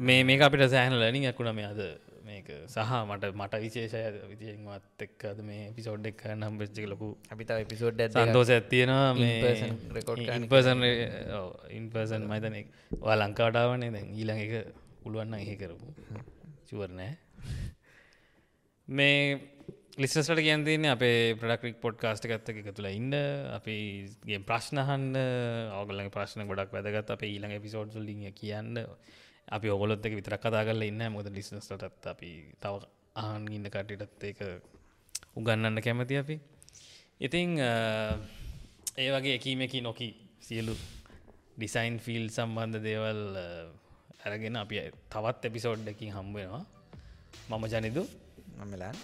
මේ මේක අපිට සෑහන ලනින් ඇකුණ මේ අද මේක සහ මට මට විශේෂය විතියෙන්වත් එක්කද මේ පිසෝඩ් එක් නම් වෙච්චි ලොකු අපිත පිසෝඩ් සන්තෝස ඇත්තියෙනවා මේ ඉන්පර්සන් ඉන්පර්සන් මයිතන වා ලංකාටාවනේ දැන්. ඊළඟ එක පුළුවන්න එහෙ කරපු. චුවරනෑ මේ ලිස්සට කියන්තින්නේ අපේ ප්‍රඩක්රික් පොඩ් කාස්ට ගත්ත එක තුළ ඉන්න. අපිගේ ප්‍රශ්නහන්න අවගලගේ ප්‍රශ්න ගොඩක් වැදගත්. අප ඊළඟ පිසෝඩ් ලිිය කියන්න අපි ඔගොලොත් එක විතර කතා කරල ඉන්න මොද ලිස්නස්ටත් අපි තව ආන් ඉන්න කටටත් ඒක උගන්නන්න කැමති අපි. ඉතිං ඒ වගේ එකීමකි නොකි සියලු ඩිසයින් ෆිල් සම්බන්ධ දේවල් ඇරගෙන අපි තවත් එපිසෝඩ්ඩකින් හම්බෙනවා මම ජනිදු. මමලාන්